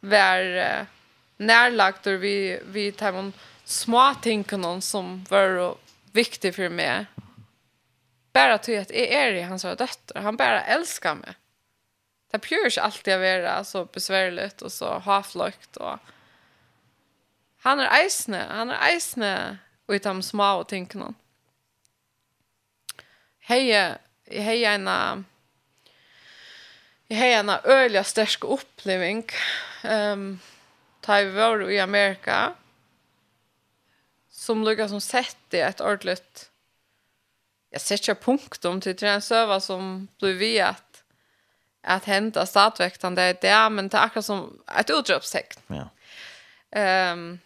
var uh, närlagt och vi, vi tar en små någon som var viktig för mig. Bara till att jag är i hans dötter. Han bara älskar mig. Det pjörs alltid att vara så besvärligt och så haflökt. Och... Han är eisne. Han är eisne och i de små tinkarna. Hej, hej en jag har en öliga stark upplevelse ehm tar vi var i Amerika som lukar som sett det ett ordentligt jag sätter punkt om till en server som blev vi att att hända startväktaren det det men det är akkurat som ett utropstecken. Ja. Ehm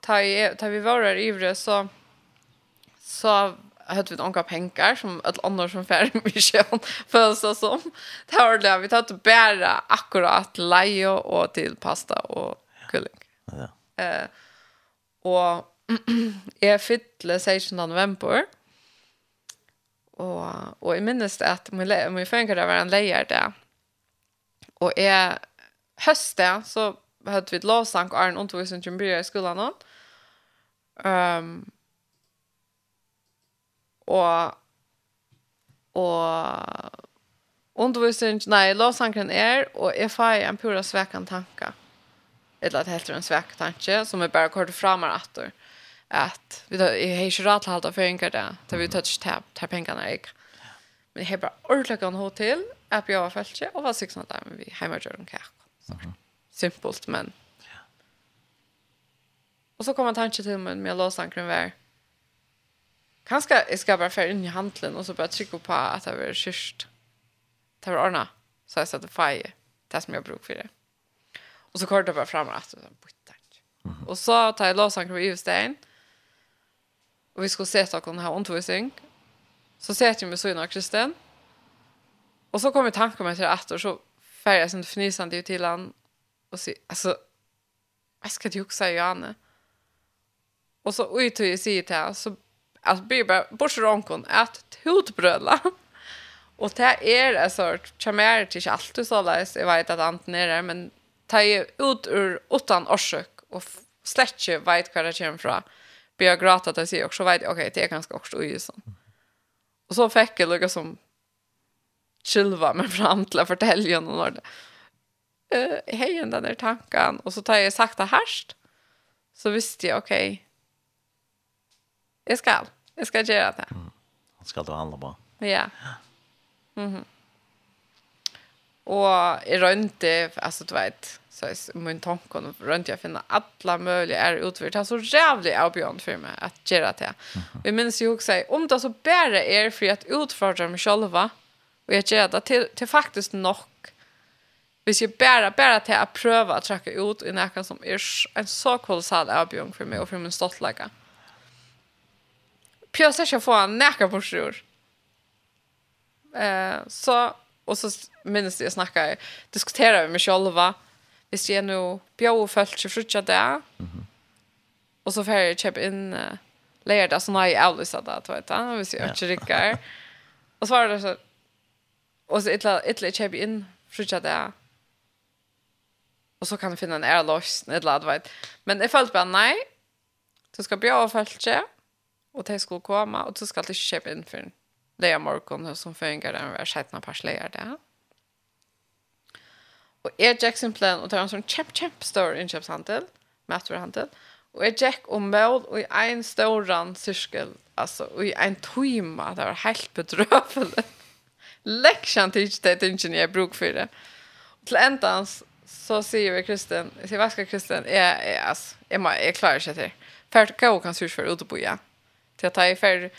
tar vi tar vi var i Ivre så så hade vi några pengar som ett annor som färd mission för så som det har det vi tagit bära akkurat lejo och till pasta och kylling. Ja. Eh och jag fyllde 16 november. Och och i minns att min min fänkar där var en lejer där. Och är höste så hade vi låsank Arn och tog sin i skolan. Ehm um, og og undervisning, nei, lovsangren er, og jeg får en pura svekan tanke. Eller at helt en svek tanke, som jeg bare kortet fram her etter. At vi tar, jeg har ikke rett til halte føringer det, til vi tar ikke til pengene jeg. Men jeg har bare ordentlig kan hod til, at jeg har følt og var sikkert sånn at vi hjemme gjør en kak. Simpelt, men... Og så kom en tanke til meg med lovsangren være, Kanske jag ska bara färra in i handeln och så bara trycka på att det var kyrst. Det var ordna. Så jag satte fire. Det som jag brukar för det. Och så körde jag bara fram och att det Mm -hmm. Och så tar jag låsankar på Uvstein. Och vi skulle se att hon har undervisning. Så sätter jag med så innan Kristen. Och så kommer tanken mig till att och så färgar jag sin förnysande ut till han. Och så, alltså, jag ska inte huxa i Johanne. Och så ut och jag säger till han. så alltså blir bara bort ronkon att hotbrölla. Och det är en sort charmer till allt alltid så läs jag vet att anten är där men ta ju ut ur utan orsak och släcke vet vad det kommer från. Blir grat att se också vet okej okay, det är ganska också ju så. Och så fick jag lugga som chillva med fram till att fortälja honom när det. Eh uh, hej den där tanken och så tar jag sakta härst. Så visste jag okej. Okay, Jeg skal. Jeg skal gjøre det. Mm. Han skal då handla på. Ja. Mhm. Mm och i runt alltså du vet så är min tanke om runt jag finna alla möjliga är utvärt så jävligt avbjörn för mig att göra det. Vi minns ju också om det så bara är för att utföra mig själva och jag gör det till, till faktiskt nog Hvis jeg bare, bare til å prøve å trekke ut i noe som er en så kolossal avbjørn for meg og for min stoltlegger pjösa sig få en näka på sjur. Eh, så og så minnes jeg jag snacka diskutera med mig själva. Visst jag nu bjöd och följt sig frutja där. Mhm. Och så får jeg kjøpe inn uh, leier det, så nå har jeg avlyst satt att vet jag, visst jag ikke rikker. Og så var det så og så ettla ettla köpa in frutja det, og så kan jeg finne en ärlös, ett ladvad. Men jeg følte bare, nei, Du skal bjør og følt ikke, Och det skulle komma och så ska det köpa in för en leja morgon som fungerar den var sjätna par slejar det. Och är Jackson plan och tar en sån chap chap store inköpshandel, matvaruhandel. Och är Jack och mål och i en stor cirkel, alltså i en timma det var helt bedrövligt. Läxan till det ingenjör bruk för det. Och till ändans så säger vi Kristen, säger vaska Kristen, är är alltså, jag klarar sig till. För att gå kan syrs för ute på ja. Mm Til at jeg i för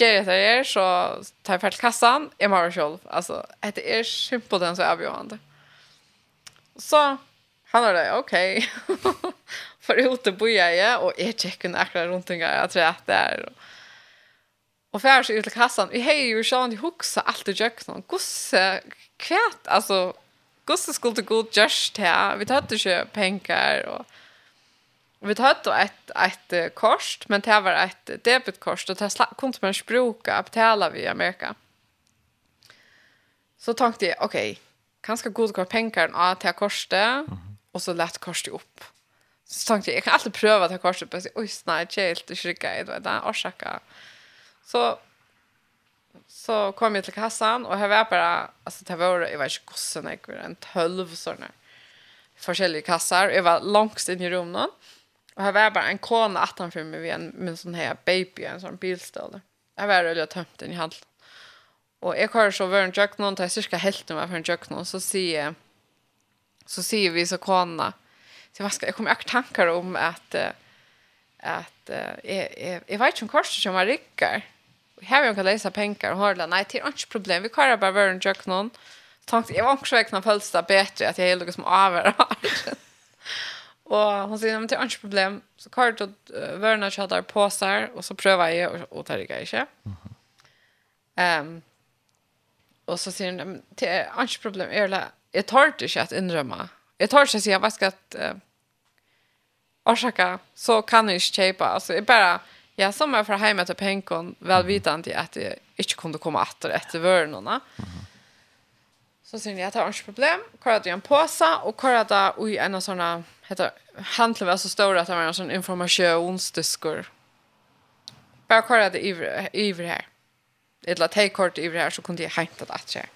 Jerry det är så tar jag för kassan är man själv. Alltså det är simpelt den så avgörande. Så han är det okej. För ute bo jag och är checken akra runt omkring jag tror att det är Och så ut till kassan. Vi hej ju sjön huxa allt i jökna. Gosse kvärt alltså gosse skulle gå just här. Vi hade ju pengar och Vi tar då ett ett kort, men det var ett debitkort och det kunde man inte bruka att betala via Amerika. Så tänkte jag, okej, okay, ganska god kvar pengar av till korset mm -hmm. och så lätt kortet upp. Så tänkte jag, jag kan alltid pröva att ha korset på sig. Oj, nej, det är helt skicka i det orsaka. Så så kom jag till kassan och här var bara alltså det var jag var inte gossen, jag var en tölv såna. Forskjellige kassar. Jag var långt in i rummet. Och här var bara en kona att han för mig en med sån här baby en sån bilstol. Jag var jag tömt den i hand. Och jag kör så var en jack någon till cirka hälften var för en jack någon så ser så ser vi så kona. Så vad ska jag kommer jag tankar om att att jag jag vet ju en kors som jag rycker. Vi har ju kan läsa pengar och hålla nej till inte problem. Vi kör bara var en jack någon. Tänkte jag var också vägna fölsta bättre att jag är liksom som. Og hon sier, men det er ikke problem. Så kvar då värna på seg, og så prøver jeg, og, og tar det ikke. Mm. -hmm. Um, og så säger hon, det er ikke problem. Jeg, jeg tar det ikke at innrømme. Jeg tar det inte att säga, vad ska att uh, orsaka så kan jeg ikke kjøpe. Altså, jeg bare, ja, som är från hemmet till pengen välvitande at jeg ikke kunne komme etter etter vørene. Mm. -hmm. Så sier ni, jeg tar ikke problem. Hvor er det en påse, og hvor er det i en av sånne, heter, handler var så stor at det var en sånn informasjonsdysker. Bare hvor er det iver her. Et eller annet kort det her, så kunne jeg hente det etter.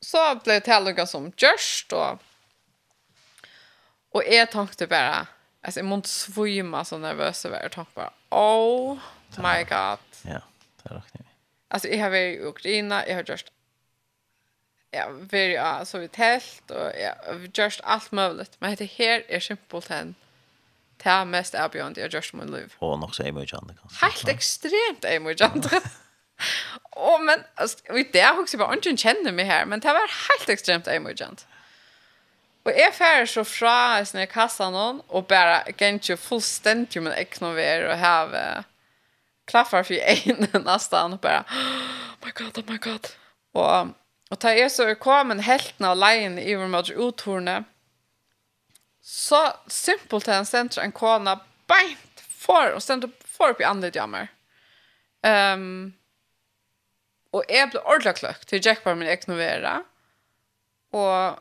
Så ble det tillegg som gjørst, og, og jeg tenkte bare, altså jeg måtte svime så nervøs og jeg tenkte bare, oh my god. Ja, det er riktig. Alltså jag har varit i Ukraina, jag har gjort ja, vi ja, så vi tält och ja, vi just allt möjligt. Men det här är simpelt än det mest erbjörande jag just min liv. Och nog så är mycket kanske. Helt extremt är. Och men alltså, vi där också bara inte känner mig här, men det var helt extremt är Och annat. Og jeg færre så fra sånn i kassan hon, og bare gikk fullstendig med eknover og have klaffar for en nesten, og bare, oh my god, oh my god. Og Og ta er så er kommet helten av leien i vår måte uthorene, så simpelt han sender en kona beint for, og sender for opp i andre jammer. Um, og jeg ble ordentlig kløk til Jack var min eknovera, og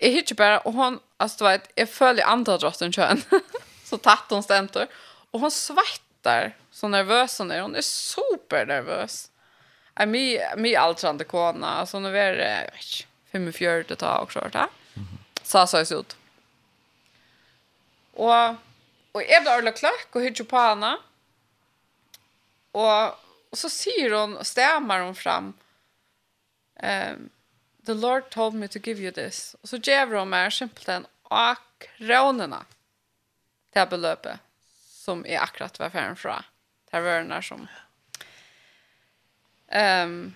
jeg hittir bare, og hon, altså du vet, jeg føler andre drotten kjøn, så tatt hon stenter, og hon svettar så nervøs hon er, hon er super nervøs är mig mig altrande kona så nu är det 45 det tar också vart. Så så ser ut. Och och jag det ordentligt klack och hyrde på henne. Och och så säger hon och stämmer hon fram. Ehm um, the Lord told me to give you this. Och så ger hon mig simpelthen och kronorna. Det här som är akkurat var färden fra. Det här vörerna som... Ja Ehm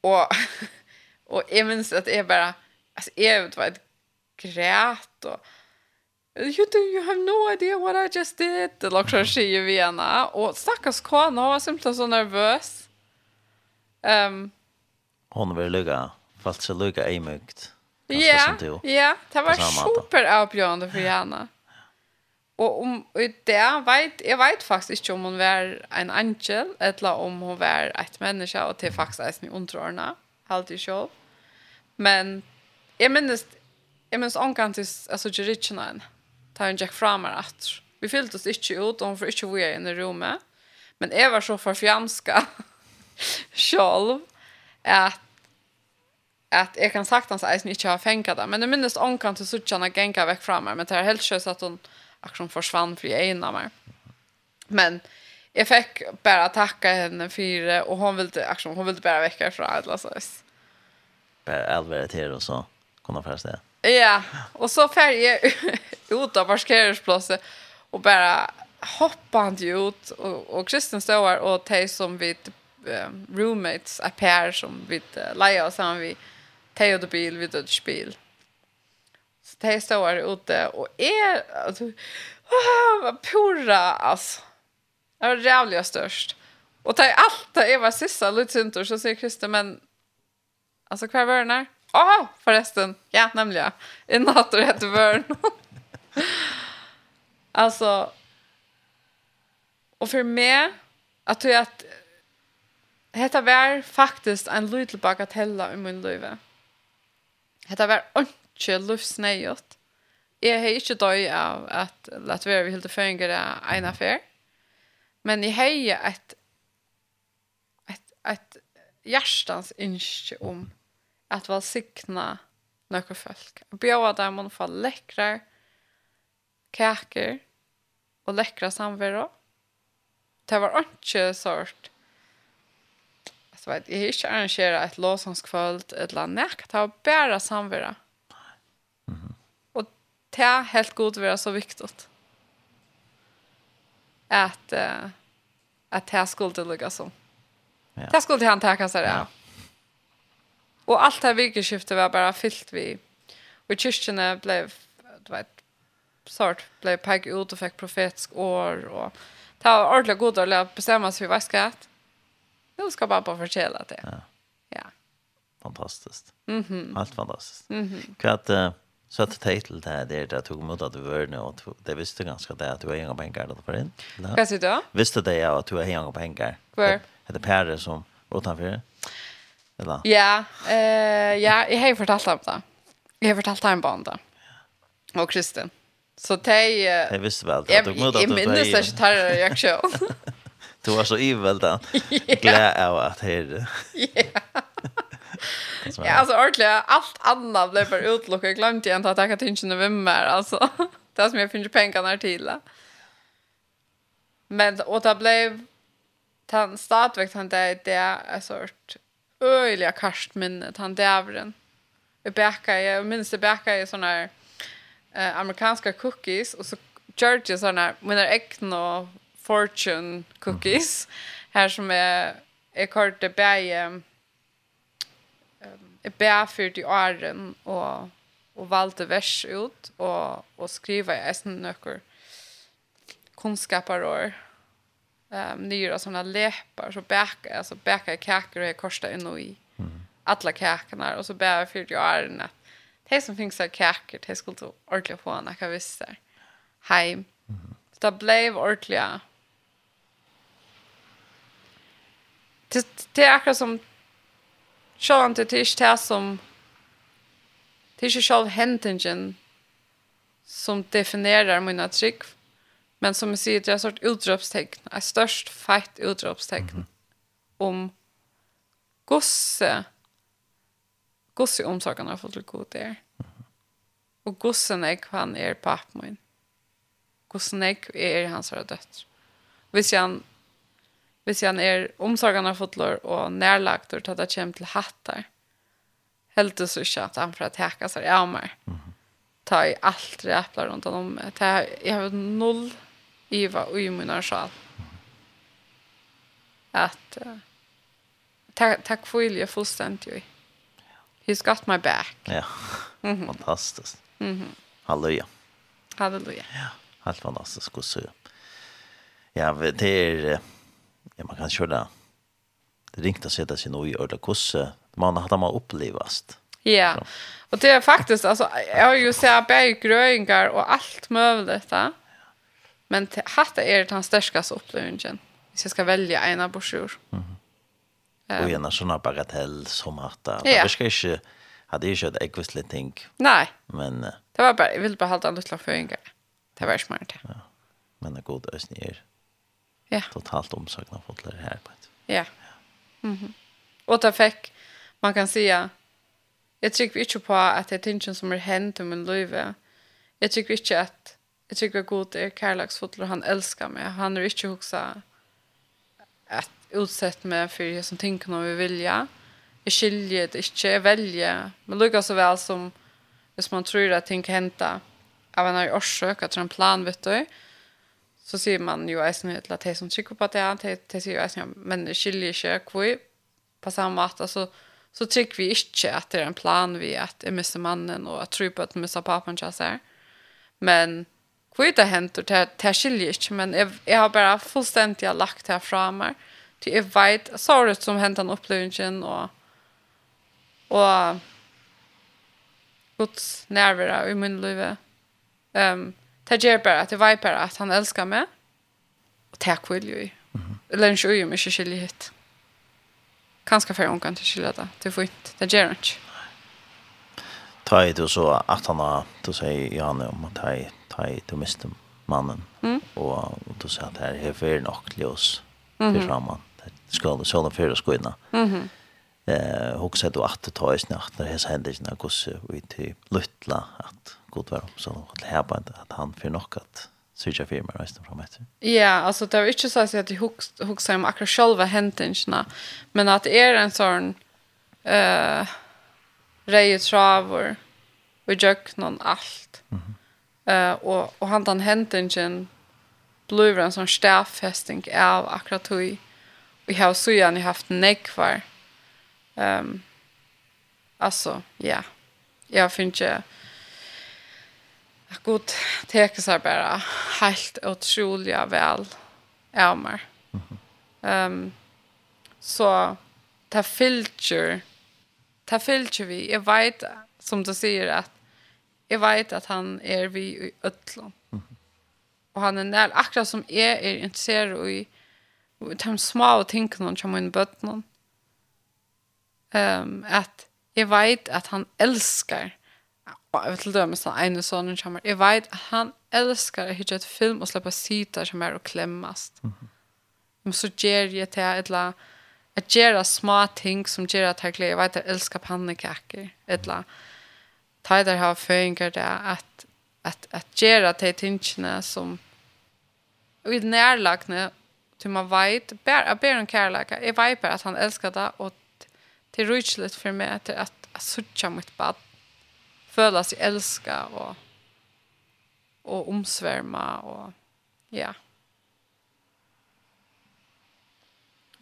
och och jag minns att jag bara alltså jag var ett grät och you do you have no idea what I just did. Det låg så ske ju vena och stackars Kona var simpelt så nervös. Ehm um, hon vill lugga fast så lugga i mycket. Ja, ja, det var super avgörande för Jana. Og om i det, vet, jeg vet faktisk ikke om hun var en angel, eller om hun var et menneske, og det er faktisk en i underordnet, helt i selv. Men jeg minnes, jeg minnes omgang til, altså ikke henne, da hun gikk fra meg at vi fyllte oss ikke ut, og hun får ikke være inne i rommet. Men jeg var så forfjamska selv, at at jeg kan sagt hans eisen ikke har fengt det. Men jeg minnes omkant til suttjarna genka vekk fra meg, Men det er helt sjöss att hon akkurat forsvann försvann för av meg. Men jag fick bara tacka henne for det och hon ville akkurat hon ville bara väcka från eller så. Bara allvarligt här och så kunna först det. Ja, och så färje ut av parkeringsplatsen och bara hoppa han ut och och Kristin her och te som vi roommates a pair som vi lejer oss sammen vi te och bil vi då spel de står ute och är alltså, vad porra alltså. Det var jävligt störst. Och det är allt det är vad sista lutsintor så säger Christer men alltså kvar var den här? Åh, förresten. Ja, nämligen. En nator heter Vörn. alltså och för mig att jag att Hetta var faktiskt en liten bagatella i min liv. Hetta var ikke løfsneiet. Jeg har ikke døy av at Latvia vi hilde føringer av en affær. Men jeg har et, et, et hjertens ønske om at velsigna noen folk. Bjøa dem om å få lekre kaker og lekre samverd. Det var ikke sort vet, jeg har ikke arrangeret et låsangskvöld, et eller annet, det var bare samverd det är helt god att vara så viktigt. Att uh, att det skulle det lugga. Ja. Det skulle han ta kanske det. Ja. Och allt det här virkeskiftet var bara fyllt vi. Och kyrkorna blev, du vet, sort blev pegg ut och fick profetisk år. Och det var ordentligt god att bestämma sig för vad ska jag Nu ska bara bara förtälla det. Ja. ja. Fantastiskt. Mm. Allt fantastiskt. Mm. Kvart, uh, Så att ta till det det där tog mot att du var nu och det visste ganska det att du har inga pengar då för in. Vad sa du? Visste det jag att du har inga pengar. Var? Det är som utanför. Eller? Ja, eh ja, jag har fortalt om det. Jag har fortalt om Ja. Och Kristin. Så tej Jag visste väl att du mot att du Jag minns att tar reaktion. Du var så ivel då. Glädje av att det. Ja. Som ja, alltså ordentligt. Allt annat blev bara utlockat. Jag glömde egentligen att tacka tingen över mig. Alltså, det som jag finner pengarna till. Men, och det blev han stadväckt han där det är en sort öjliga karstminnet han dävren. Jag bäckar, jag minns jag i sådana här eh, amerikanska cookies och så George såna sådana här mina äckna fortune cookies här som är är kort det bäge bär för de åren och och valde vers ut och och skriva i sen några kunskaper år. Ehm um, nyra såna läppar så bäcka alltså bäcka kakor är korsta in i alla kakorna och så bär för de åren att det som finns av kakor det skulle ordentligt få när jag visste heim. Så det blev ordentligt det, det är akkurat som Sjøen til det ikke det som det er ikke selv hentingen som definerar mina trygg men som jeg sier det er sort utropstegn er størst feit utropstegn mm -hmm. om gosse gosse omsorgen har fått til god der og gossen nek han er pappen min gossen jeg er hans døtt hvis han hvis han er omsorgene fotler og nærlagt og tatt kjem til hattar. Helt så ikke at han får teka seg av meg. Ta i alt det äpplar rundt om. Jeg har null iva og i min sjal. At uh, takk for ilje fullstendig. He's got my back. Ja, fantastiskt. Mm -hmm. Halleluja. Halleluja. Ja, helt fantastiskt. Hur så. Ja, det är... Uh, ja, man kan köra det ringt att sätta sig nog i ödla kusse. Man har man upplevast. Ja, och det är faktiskt, alltså, jag har ju sett berggröingar och allt möjligt. Ja. Men hatt är det största störskaste upplevelsen. Hvis jag ska välja en av brorsjur. Mm -hmm. um. Och en sån bagatell som hatt. Ja. Det verkar inte, hade ju kört ekvistligt ting. Nej. Men... Det var bara, jag ville bara hålla en liten. Det var smart. Ja. Men det är god ösning er. Ja. Totalt omsökna fått det här på ett. Ja. Mhm. Mm och det fick man kan säga jag tycker inte på att det är ting som är hänt om en löve. Jag tycker inte att jag tycker att god är kärleksfotler han älskar mig. Han är inte huxa att utsett mig för det som tänker om vi vilja. Jag skiljer det inte, jag väljer. Men lukar så väl som hvis man tror att ting kan hända av en orsak, att det är en plan, vet du så sier man jo eisen til at de som kikker på det, de, de sier jo eisen, ja, men det skiljer ikke hvor på samme måte, så, så tykker vi ikke at det er en plan vi at jeg mister mannen, og jeg tror på at jeg mister papen til seg. Men hvor det henter, det, det skiljer ikke, men jeg, jeg har bare fullstendig lagt det fra meg, til jeg vet, så er det som henter den opplevelsen, og, og Guds nærvare i min liv. Um, Det gjør bare at jeg vet bare at han elsker meg. Og det vil jo i. Eller ikke jo, men ikke skilje hit. Kanskje for ungen til skilje det. Det er fint. Det gjør han ikke. Ta i du så at han har, du sier Janne om at ta i du miste mannen. Mm. Og du sier at det her er fyrir nok til oss. Fyrir framan. Skal du sånn fyrir skoina. Mm -hmm. Eh, hugsa du att du tar i snart når hese hendelsen er gos ut i luttla att god var så att häpa inte att han för något att söka för mig resten fram efter. Ja, alltså det var inte så att jag huxar om akkurat själva händelserna, men att det är en sån eh uh, rejetravor och jöknon allt. Mm -hmm. Eh uh, och och han den händelsen blev en sån stäffästing av akkurat tog. vi har så gärna haft neck var. Ehm um, alltså ja. Jag finner inte god teker seg bare helt utrolig vel av meg. Um, så ta filter ta filter vi. Jeg vet, som du sier, at jeg vet at han er vi i Øtlån. Og han er nær, akkurat som jeg er interessert i de små tingene som min bøttene. Um, at jeg vet at han elsker Og jeg vet til dømes den ene sån kommer. Jeg vet at han elsker å hitte et film og slippe sitar som er och klämmas. Mm -hmm. Men så gjør jeg til et eller annet at gjøre små ting som gjør at jeg gleder. Jeg vet att jag älskar pannekakor. Ett la ta där har føringer det at at at gjøre til tingene som i nærlagene til man vet bare jeg ber om kärleka. Jeg vet bare at han elsker det og och till rutschligt för mig at jeg sørger mitt bad føla sig älska och och omsvärma och ja.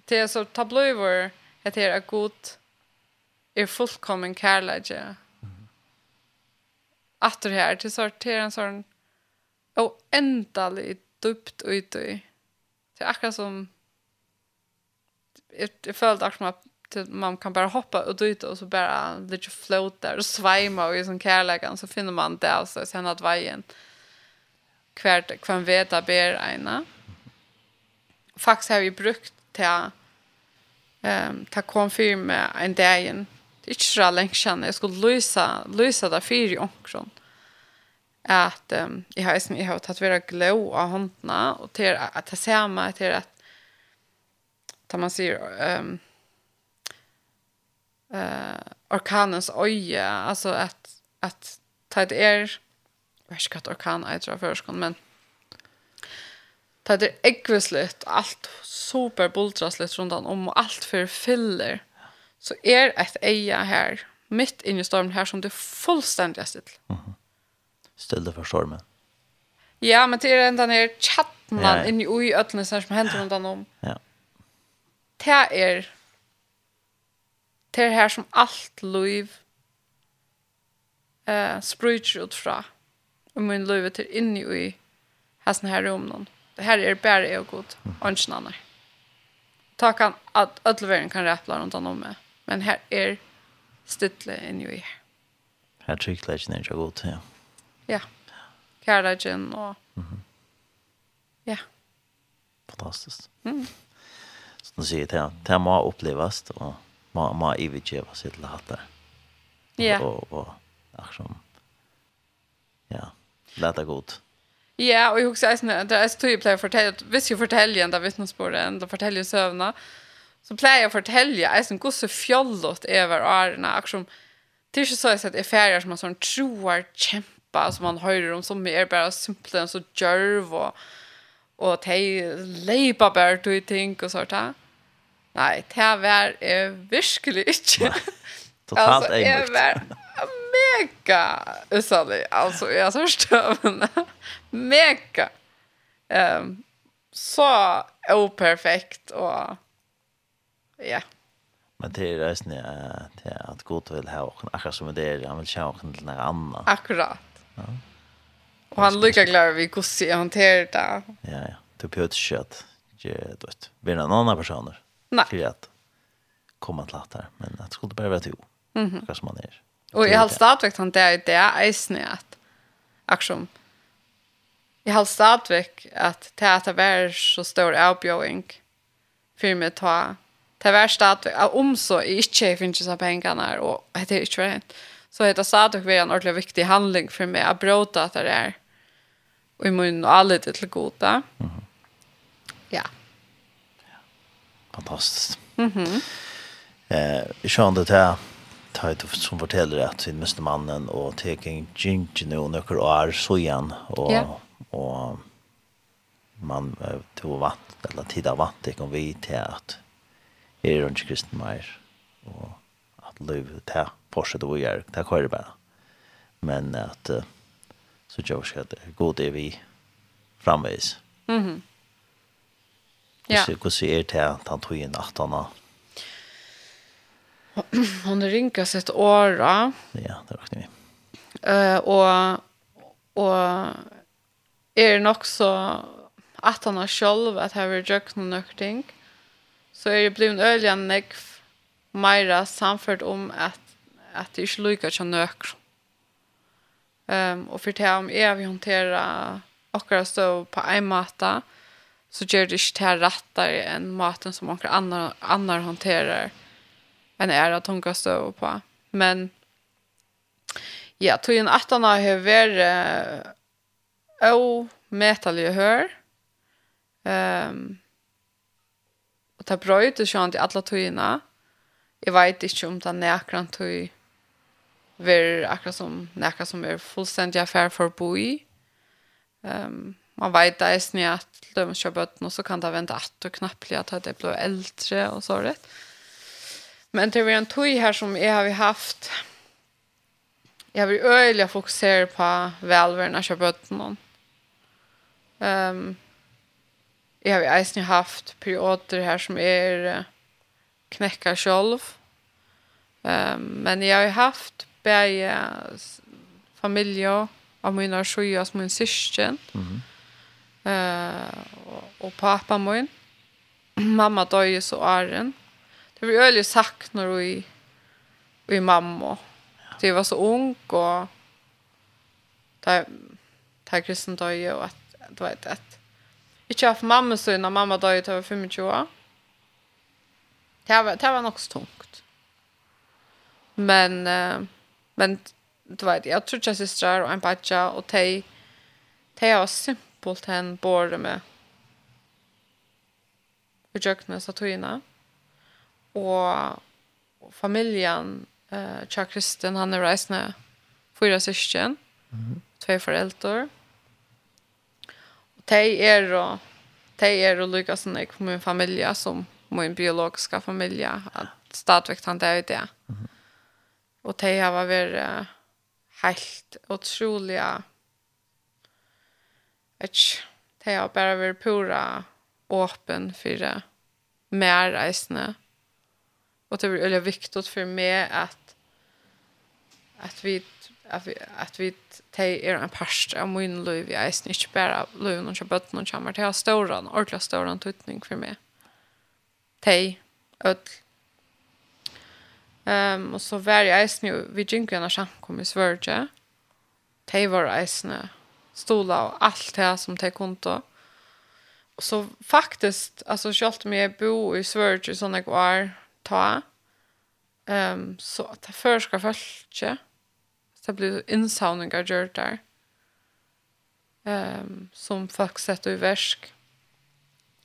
Det är så tablöver heter att god är fullkommen kärlek. Att det här till sortera en sån och ändlig djupt ut i. Det är akkurat som jag, jag følte akkurat som att till man kan bara hoppa och dyta och så bara lite float där och svajma och i sån kärlekan så finner man det alltså sen att vägen kvärt kvar veta ber ena faktiskt har vi brukt till ehm um, ta konfirm en dagen. Det är inte så länge sedan. Jag skulle lösa lösa där fyra omkring att um, jag har som jag har tagit glow av händerna och till att ta samma till att ta man ser ehm um, eh orkanens öje alltså att att ta det är värskatt orkan jag tror förskon men ta det ekvisligt allt super bultrasligt runt om och allt för fyller så är ett eja här mitt inne i stormen här som det fullständigt still. Mhm. Mm Stilla för stormen. Ja, men det är ända ner chatten ja, ja. in i öllnes som händer runt om. Ja. Det är det her som alt liv eh, sprutser ut fra. Og min liv er inni i hessen her om noen. Det her er bare jeg og god, ønsken anner. Ta kan at ødelverden kan rappla rundt han om meg. Men her er stille inni i her. Her trygt leggen er ikke god, ja. Ja. Kærleggen og... Mm -hmm. Ja. Fantastisk. Mm. Så du sier det, det må opplevast og ma ma evigeva sitt la hatar. Ja. Och och ach som. Ja. Lata gott. Ja, och jag också är det är typ play fortälja, visst ju fortälja ända vittnesbörden, fortäljer ju sövna. Så player jag fortälja är som gosse fjollot över arna, ach som det är så att det är färger som man sån troar kämpa som man hör om som är bara simpelt så jerv och och tej lepa bär du ting och sånt där. Nei, det var eh, virkelig ikke. Totalt altså, jeg var mega usannig. Altså, jeg så støvende. mega. Um, så operfekt og ja. Men det er reisen uh, det er at god vil ha åken, akkurat som det er, han vil kjenne åken til noe annet. Akkurat. Ja. Og han lykker glad vi hvordan jeg håndterer det. Ja, ja. Du pjøter ikke at du vet. Vi er en andre personer. Nej. För att komma till att här. Men att det skulle bara vara till. Mm -hmm. Kanske man är. Och jag har stadigt han där det är isne att aktion. Jag har stadigt att det att vara så stor avbjöring för mig ta det var stadigt att om så inte finns så pengarna och det är inte rätt. Så det är stadigt en ordentlig viktig handling för mig att bråta att det är och i mun och allt till goda. Mm -hmm. Ja fantastiskt. Mhm. Mm eh, jag kände det här tajt som fortäller att sin mest mannen och teking nu och några år så igen och yeah. och man tog vatt eller tida vatt det kom vi till att är runt kristen mer och att liv det här fortsätt och gör det här det bara men att så jag ska det gå det vi framvis. Mhm. Mm Hvordan er det at han tog in at han Hon sig ett år då. Ja, det räknar vi. Eh uh, och och är det nog så att han har själv att ha någon någonting så är det blivit öljan nekv Myra samfört om att att det inte lyckas att nök. Ehm um, och för det om är vi hantera akkurat så på en mata så gör det inte här rättare än maten som några andra, andra hanterar än är att hon kan stå på. Men ja, tog en att han har varit omätaliga hör. Um, och det bra ut och sånt i alla togina. Jag vet inte om det är näkran tog ver akkurat som näkran som är fullständiga affär för bo Ehm um, man vet det är snett de kör bötten och så kan det vänta att och knappt att det blir äldre och så rätt. Men det är en tog här som jag har haft jag vill öliga fokusera på välvärna kör bötten Ehm um, jag har ju eisen haft perioder här som är knäcka själv. Ehm um, men jag har ju haft bäge familj och mina sjuas min syskon. Mhm. Mm Eh och pappa min. Mamma dog så åren. Det blir öle sagt när vi vi mamma. Det var så ung och där där kristen dog ju att du vet att inte haft mamma så när mamma dog det var 25 år. Det var det var nog så tungt. Men men du vet jag tror jag systrar och en patcha och te te har bolt hen bor med i jøkne statuina. Og familjen eh, Tja Kristin, han er reisende fyra syskjen, mm -hmm. tve foreldre. Og de er og de er og lykkes som jeg min familie, som min biologiska familie, at stadigvæk han det er det. Mm -hmm. Og de har vært helt otroliga Ech, det har bara varit pura åpen för det. Mer reisende. Och det är väldigt viktigt för mig att att vi att vi att vi te är en past av min liv jag är inte bara lön och köpt någon chamar till stora ordla stora tutning för mig. Te öll Ehm um, och så var jag ju vid Jinkarna kom i Sverige. Te var isne stolar och allt det som tar konto. Och så faktiskt, alltså självt om jag bor i Sverige som jag var ta, um, så att det förskar följt det blir insamlingar gjort där. Um, som folk sätter i värsk.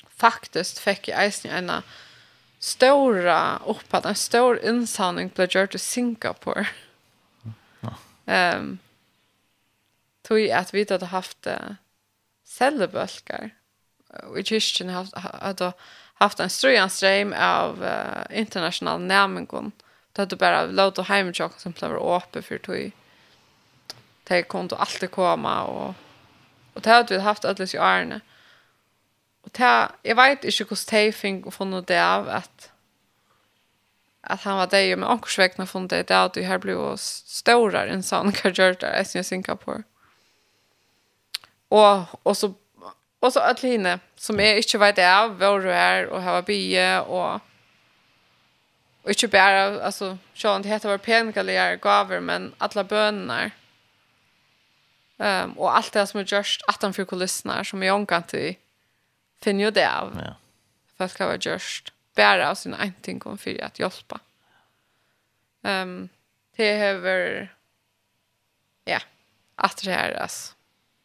Faktiskt fick jag eisen en stora uppad, en stor insamling blev gjort i Singapore. Ehm um, tog att vi hade haft cellebölkar och i kyrkjen hade haft en ströjanström av uh, internationell nämningon det hade bara låt och som blev åpe för tog det kunde alltid komma och och det hade vi haft alldeles i Arne och det jag vet inte hur de fick från det av att att han var där men också väckna från det där att det här blev större än sån kanske där i Singapore. Og, og så Och så alla som är inte vet är var du är och har bie och och inte bara alltså så inte heter var penkaler gaver men alla bönar. Ehm um, och allt det som är just att han får lyssna som jag kan till finner ju det av. Ja. För ska vara just bara av sin en ting kom för att hjelpe Ehm um, det har ja, at det här alltså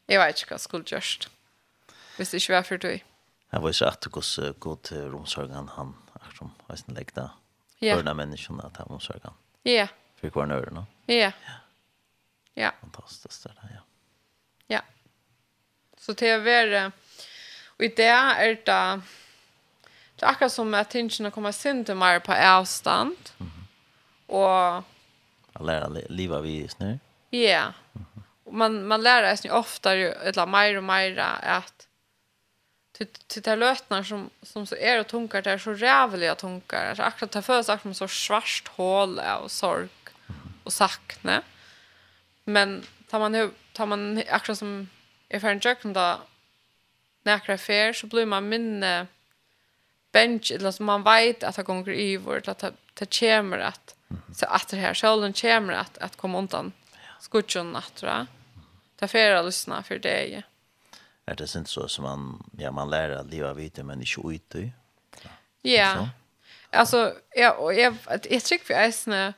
Jeg vet ikke hva skulle gjørst. Hvis det ikke var for deg. Jeg var ikke at det hvordan god til romsorgen han, akkurat som var sin legg. Ja. Ørne menneskene at han romsorgen. Ja. For hver nøyre nå. Ja. Ja. Fantastisk det der, ja. Ja. Så til å være, og i det er det, det er akkurat som at tingene kommer sin til meg på avstand. Mm -hmm. Og... Jeg lærer livet vi i snø. Ja. Mm -hmm man man lär sig ofta eller mer och mer att till till det lötnar som som så är och tunkar där så rävliga tunkar. Alltså akkurat ta för sagt som så svart hål och sorg och sakne. Men tar man hur tar man akkurat som är för en jöken då näkra fair så blir man minne bench eller som man vet att det går i vårt att det kommer att så att det här själva kommer att att komma undan skutchen att tror ta färra lyssna för det. Är det inte så som man ja man lär att leva vidare men inte ute. Ja. ja. Alltså ja och jag jag tycker för eisne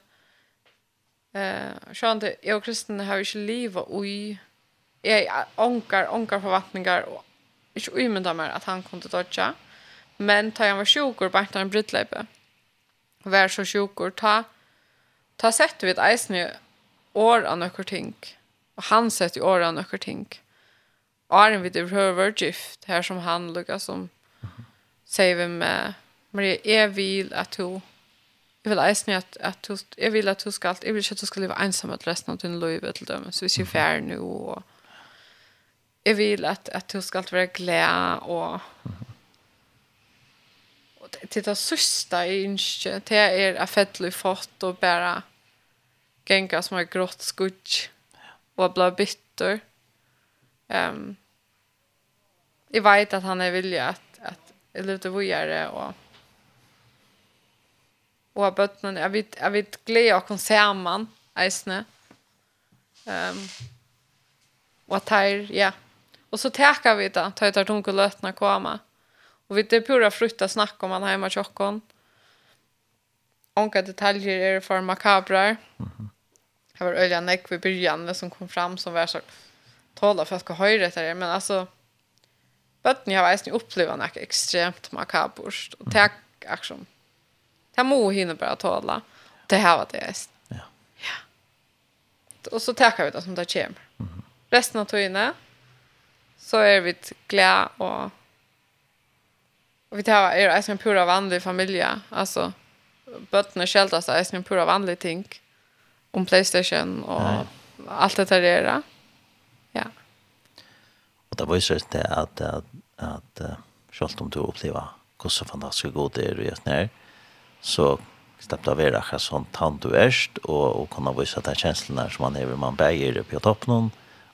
eh sjön det jag kristen har ju inte leva oj jag ankar ankar förväntningar och inte omynda mer att han kunde dodja. Men ta jag var sjukor på en brytläpe. Vär så sjukor ta ta sett vi ett eisne år av några ting. Mm Och han sett i åra några ting. Arn vid överhöver gift här som han lukar som säger vi med Maria, jag vill att du jag vill eisen att, att du, jag vill att du ska jag vill att du ska leva ensam att resten av din liv till dem så vi ser färd nu och jag vill att, att du ska vara glad och och det sista i inte det är att fett fått och bara gänga som har grått skudg och blev bitter. Ehm um, Jag vet att han är villig att att luta vidare och och bötnen jag vet jag vet glädje och kon samman eisne. Ehm um, vad tar ja. Och så täcker vi det tar tar tunga lötna komma. Och vi det pura frukta snack om han hemma chockon. Onka detaljer är för makabrar. Mhm. Mm Det var öliga näck vid början som kom fram som var så tala för att ska höra det men alltså Bötten jag vet ni upplever något extremt makabert och tack action. Det må hinna bara tåla. Det här var det. Ja. Ja. Och så tackar vi det som det kommer. Mm. Resten av tiden så är vi glada och Och vi tar är en pura vanlig familj. Alltså bötterna skältas är en pura vanlig ting. Mm om Playstation och Nej. allt det där era. Ja. Och det var ju så at, att att att självt om du opplever hur så fantastiskt god det er og gjør när så stappt av era akkurat sånt tant du ärst och och at det er känslorna som man er man bäger på toppen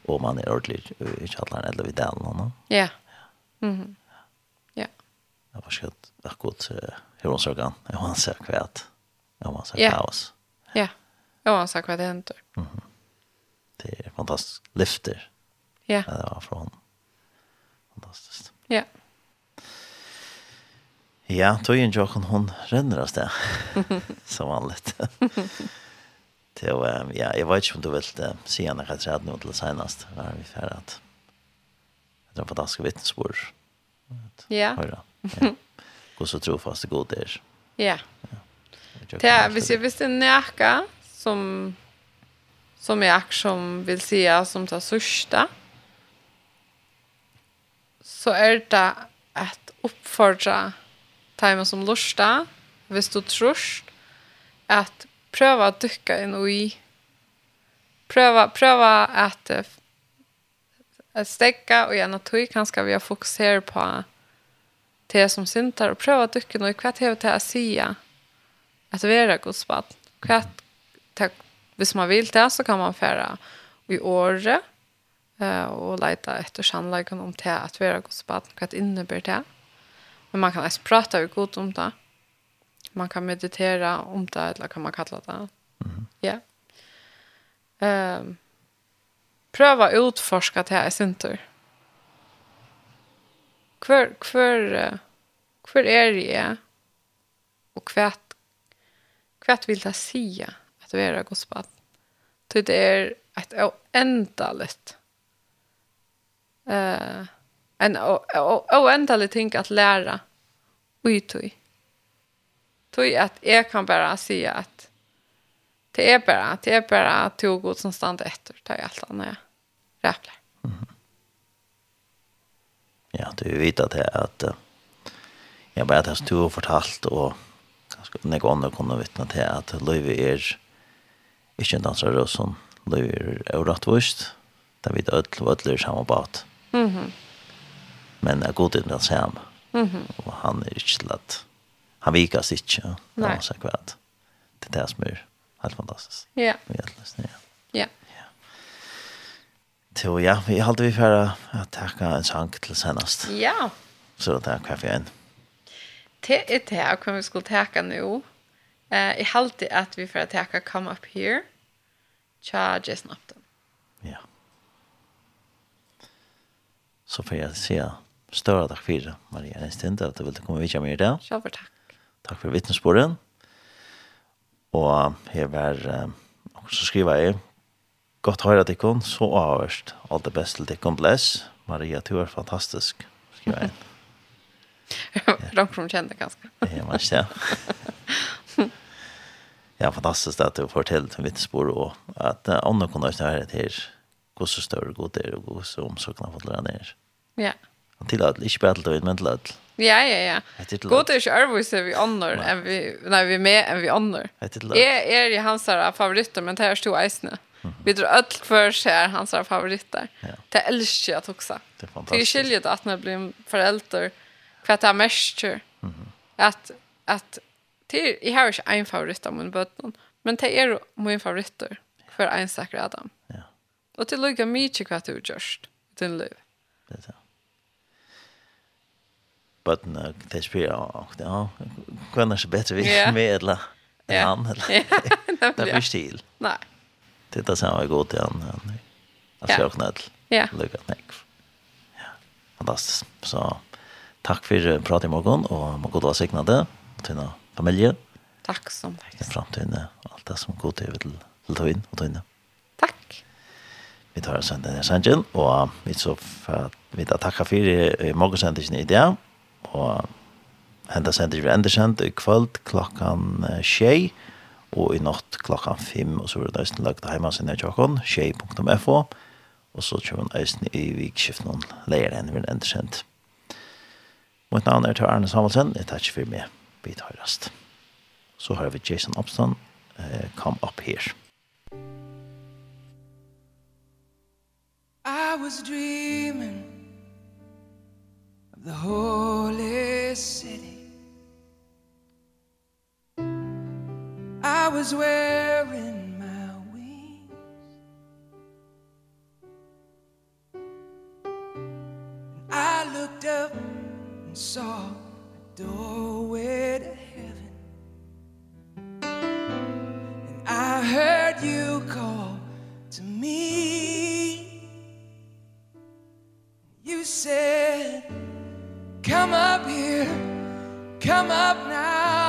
och man är ordentlig i källaren eller vid dalen. Ja. Mhm. Ja. Det var skött. Akkurat hur hon såg han. Jag har sett kvätt. Jag har sett kaos. Ja. Oavsett vad det händer. Mm. Det är fantastiskt. Lyfter. Ja. Yeah. Det var från. Fantastiskt. Ja. Yeah. Ja, tog en ju jag hon ränner oss där. Som vanligt. Det var, ja, jag vet inte om du vill se henne att träd nu till senast. Vad vi färdat? Det är en fantastisk vittnesbord. Ja. Ja. Och så trofast det god är. Ja. Det är, hvis jag visste näka, som som är ack som vill säga som tar sörsta så är det att uppfordra tajma som lusta hvis du tror att pröva att dyka in i pröva pröva att att stäcka och gärna tog kanske vi har fokuserat på det som syntar och pröva att dyka in i kvart hevet att säga att vi är Guds barn. Kvart tack hvis man vill det så kan man färra i Åre eh och leta efter sannolikheten om det att vara Guds barn vad innebär det. Men man kan också prata ju gott om det. Man kan meditera om det eller kan man kalla det. Mm. Ja. Ehm pröva utforska det här i sin tur. Kvar kvar kvar är det? Och kvätt kvätt vill det säga? att vara Guds barn. Det är ett oändligt eh uh, en oändligt ting att lära utui. Tui att jag kan bara säga att det är bara, det är bara att tog god som stand efter, det är allt annat jag räplar. Mm. Ja, du vet att det är att jag bara att jag stod och fortalt och ganska några andra kunde vittna till att Löjvi är ikke en danser og som blir jo rettvist. Det er vi ødel og ødel er samme bat. Mm -hmm. Men jeg god til den samme. Mm -hmm. Og han er ikke til at han vikas ikke. Nei. Han sier kvart. Det er det som er helt fantastisk. Ja. Vi er løsne, ja. Ja. ja. Så ja, vi halte vi for å takke en sang til senest. Ja. Så det er hva igjen. Det er det hva vi skulle takke nå. Ja. Eh, i halde att vi får att hacka come up here. Charge snabbt. Ja. Så får jag ser större tack för det, Maria. Einstein ständer att du ville komma vidare med idag. Själva tack. Tack för vittnesbörden. Og her var så skriver jeg Godt høyre dig kon så avhørst. Alt det beste til ikon bless. Maria, du er fantastisk, skriva jeg. Rank som kjente ganska. Ja, man ser. ja, fantastiskt att du får till en vittnesbord och att uh, andra kunde ha det här gå så större god där och gå så omsorgna fått lära ner. Ja. Och till att inte bara till men till att Ja, ja, ja. God är ju Arvis vi annor än vi när vi är med än vi annor. Är är ju hans här favoriter men det här stor isne. Vi drar öll för sig hans här favoriter. Det älskar jag också. Det är fantastiskt. Det är ju att när blir förälder för att det är mest. Att att till i har ikke en favorit av min bøtten, men det är min favoritter för en säker Adam. Ja. Och till lykke mye hva du gjørst i din liv. Det er det. Bøtten, det er spyrer, og det er hva er så bedre vi er med, eller en annen, eller? Det er ikke til. Nei. Det er det som er god till han. Alltså jag knäll. Ja. Lycka tack. Ja. Fantastiskt. Så tack för pratet i morgon och må god vara signade till något familje. Tack så mycket. I framtiden, allt det som går till till, till tog in och tog in. Tack. Vi tar oss den här sangen och vi så för vi tar tacka för morgonsändningen i det och hända sändningen vi ändå sänd i kväll klockan 6 och i natt klockan 5 och så är det nästan lagt hemma sin i Jokon, tjej.fo och så kör vi nästan i vikskiftet någon lägre än vi ändå sänd. Mitt namn är Tor Arne Samuelsen, jag tackar för mig vi tar rast. Så har vi Jason Opstan, uh, Come Up Here. I was dreaming of the holy city I was wearing my wings I looked up and saw doorway to heaven. And I heard you call to me. You said, come up here, come up now.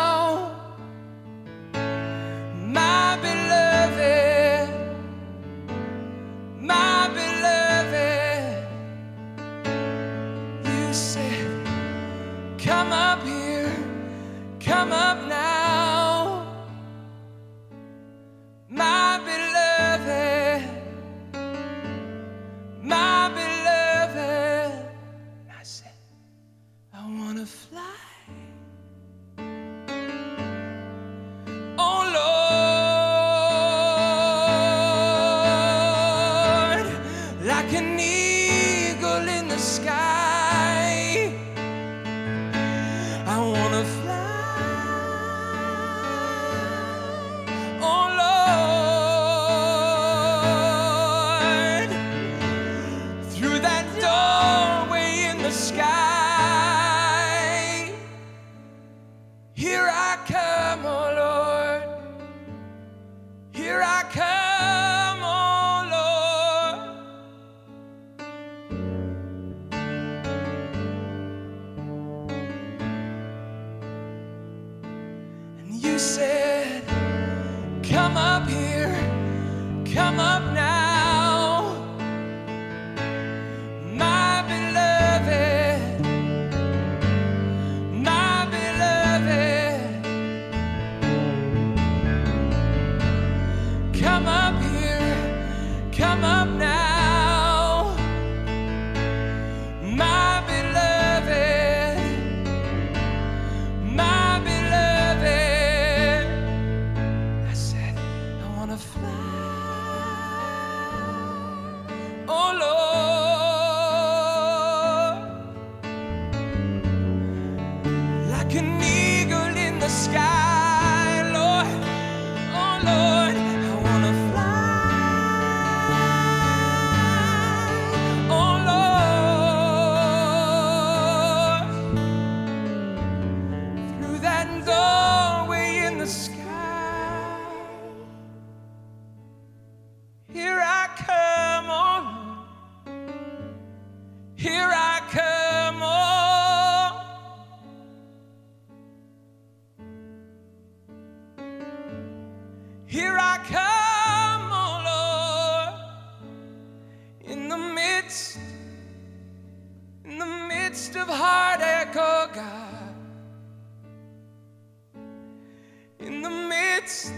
midst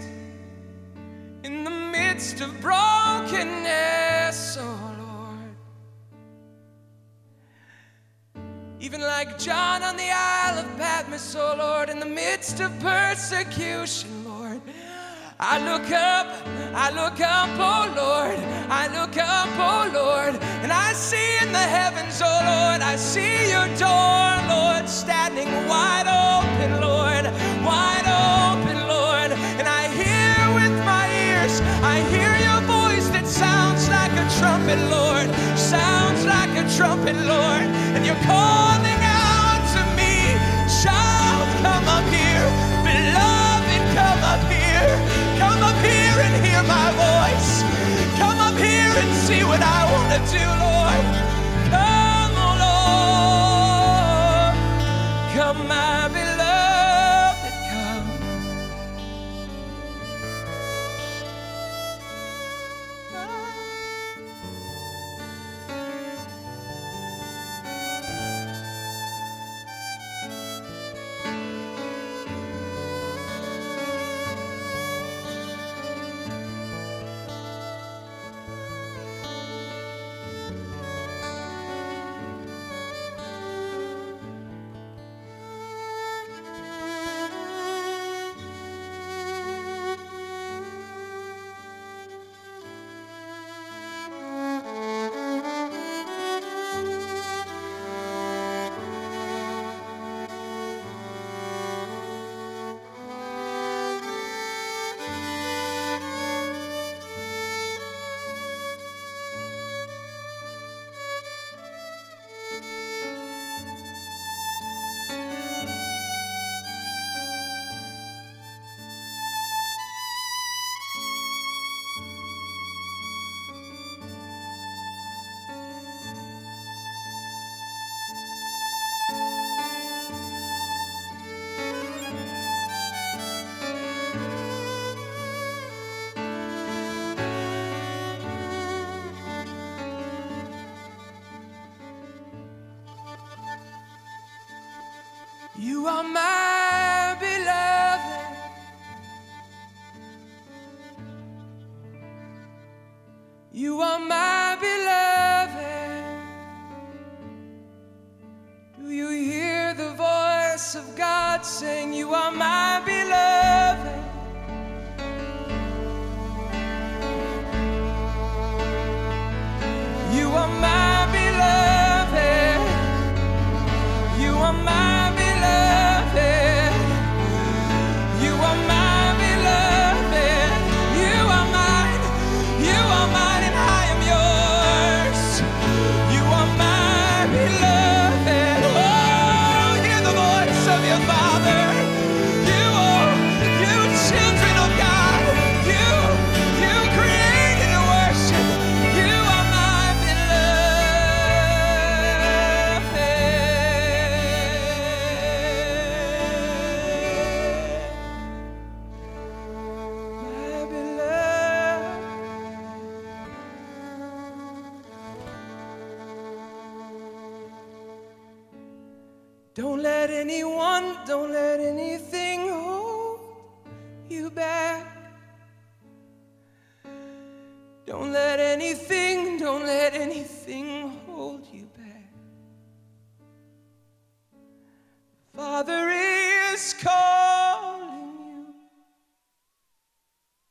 in the midst of brokenness oh Lord. Even like John on the Isle of Patmos oh Lord in the midst of persecution Lord I look up I look up oh Lord I look up oh Lord and I see in the heavens oh Lord I see your door Lord standing wide open Lord. trumpet, Lord, and you're calling out to me. Child, come up here. Beloved, come up here. Come up here and hear my voice. Come up here and see what I want to do, Lord.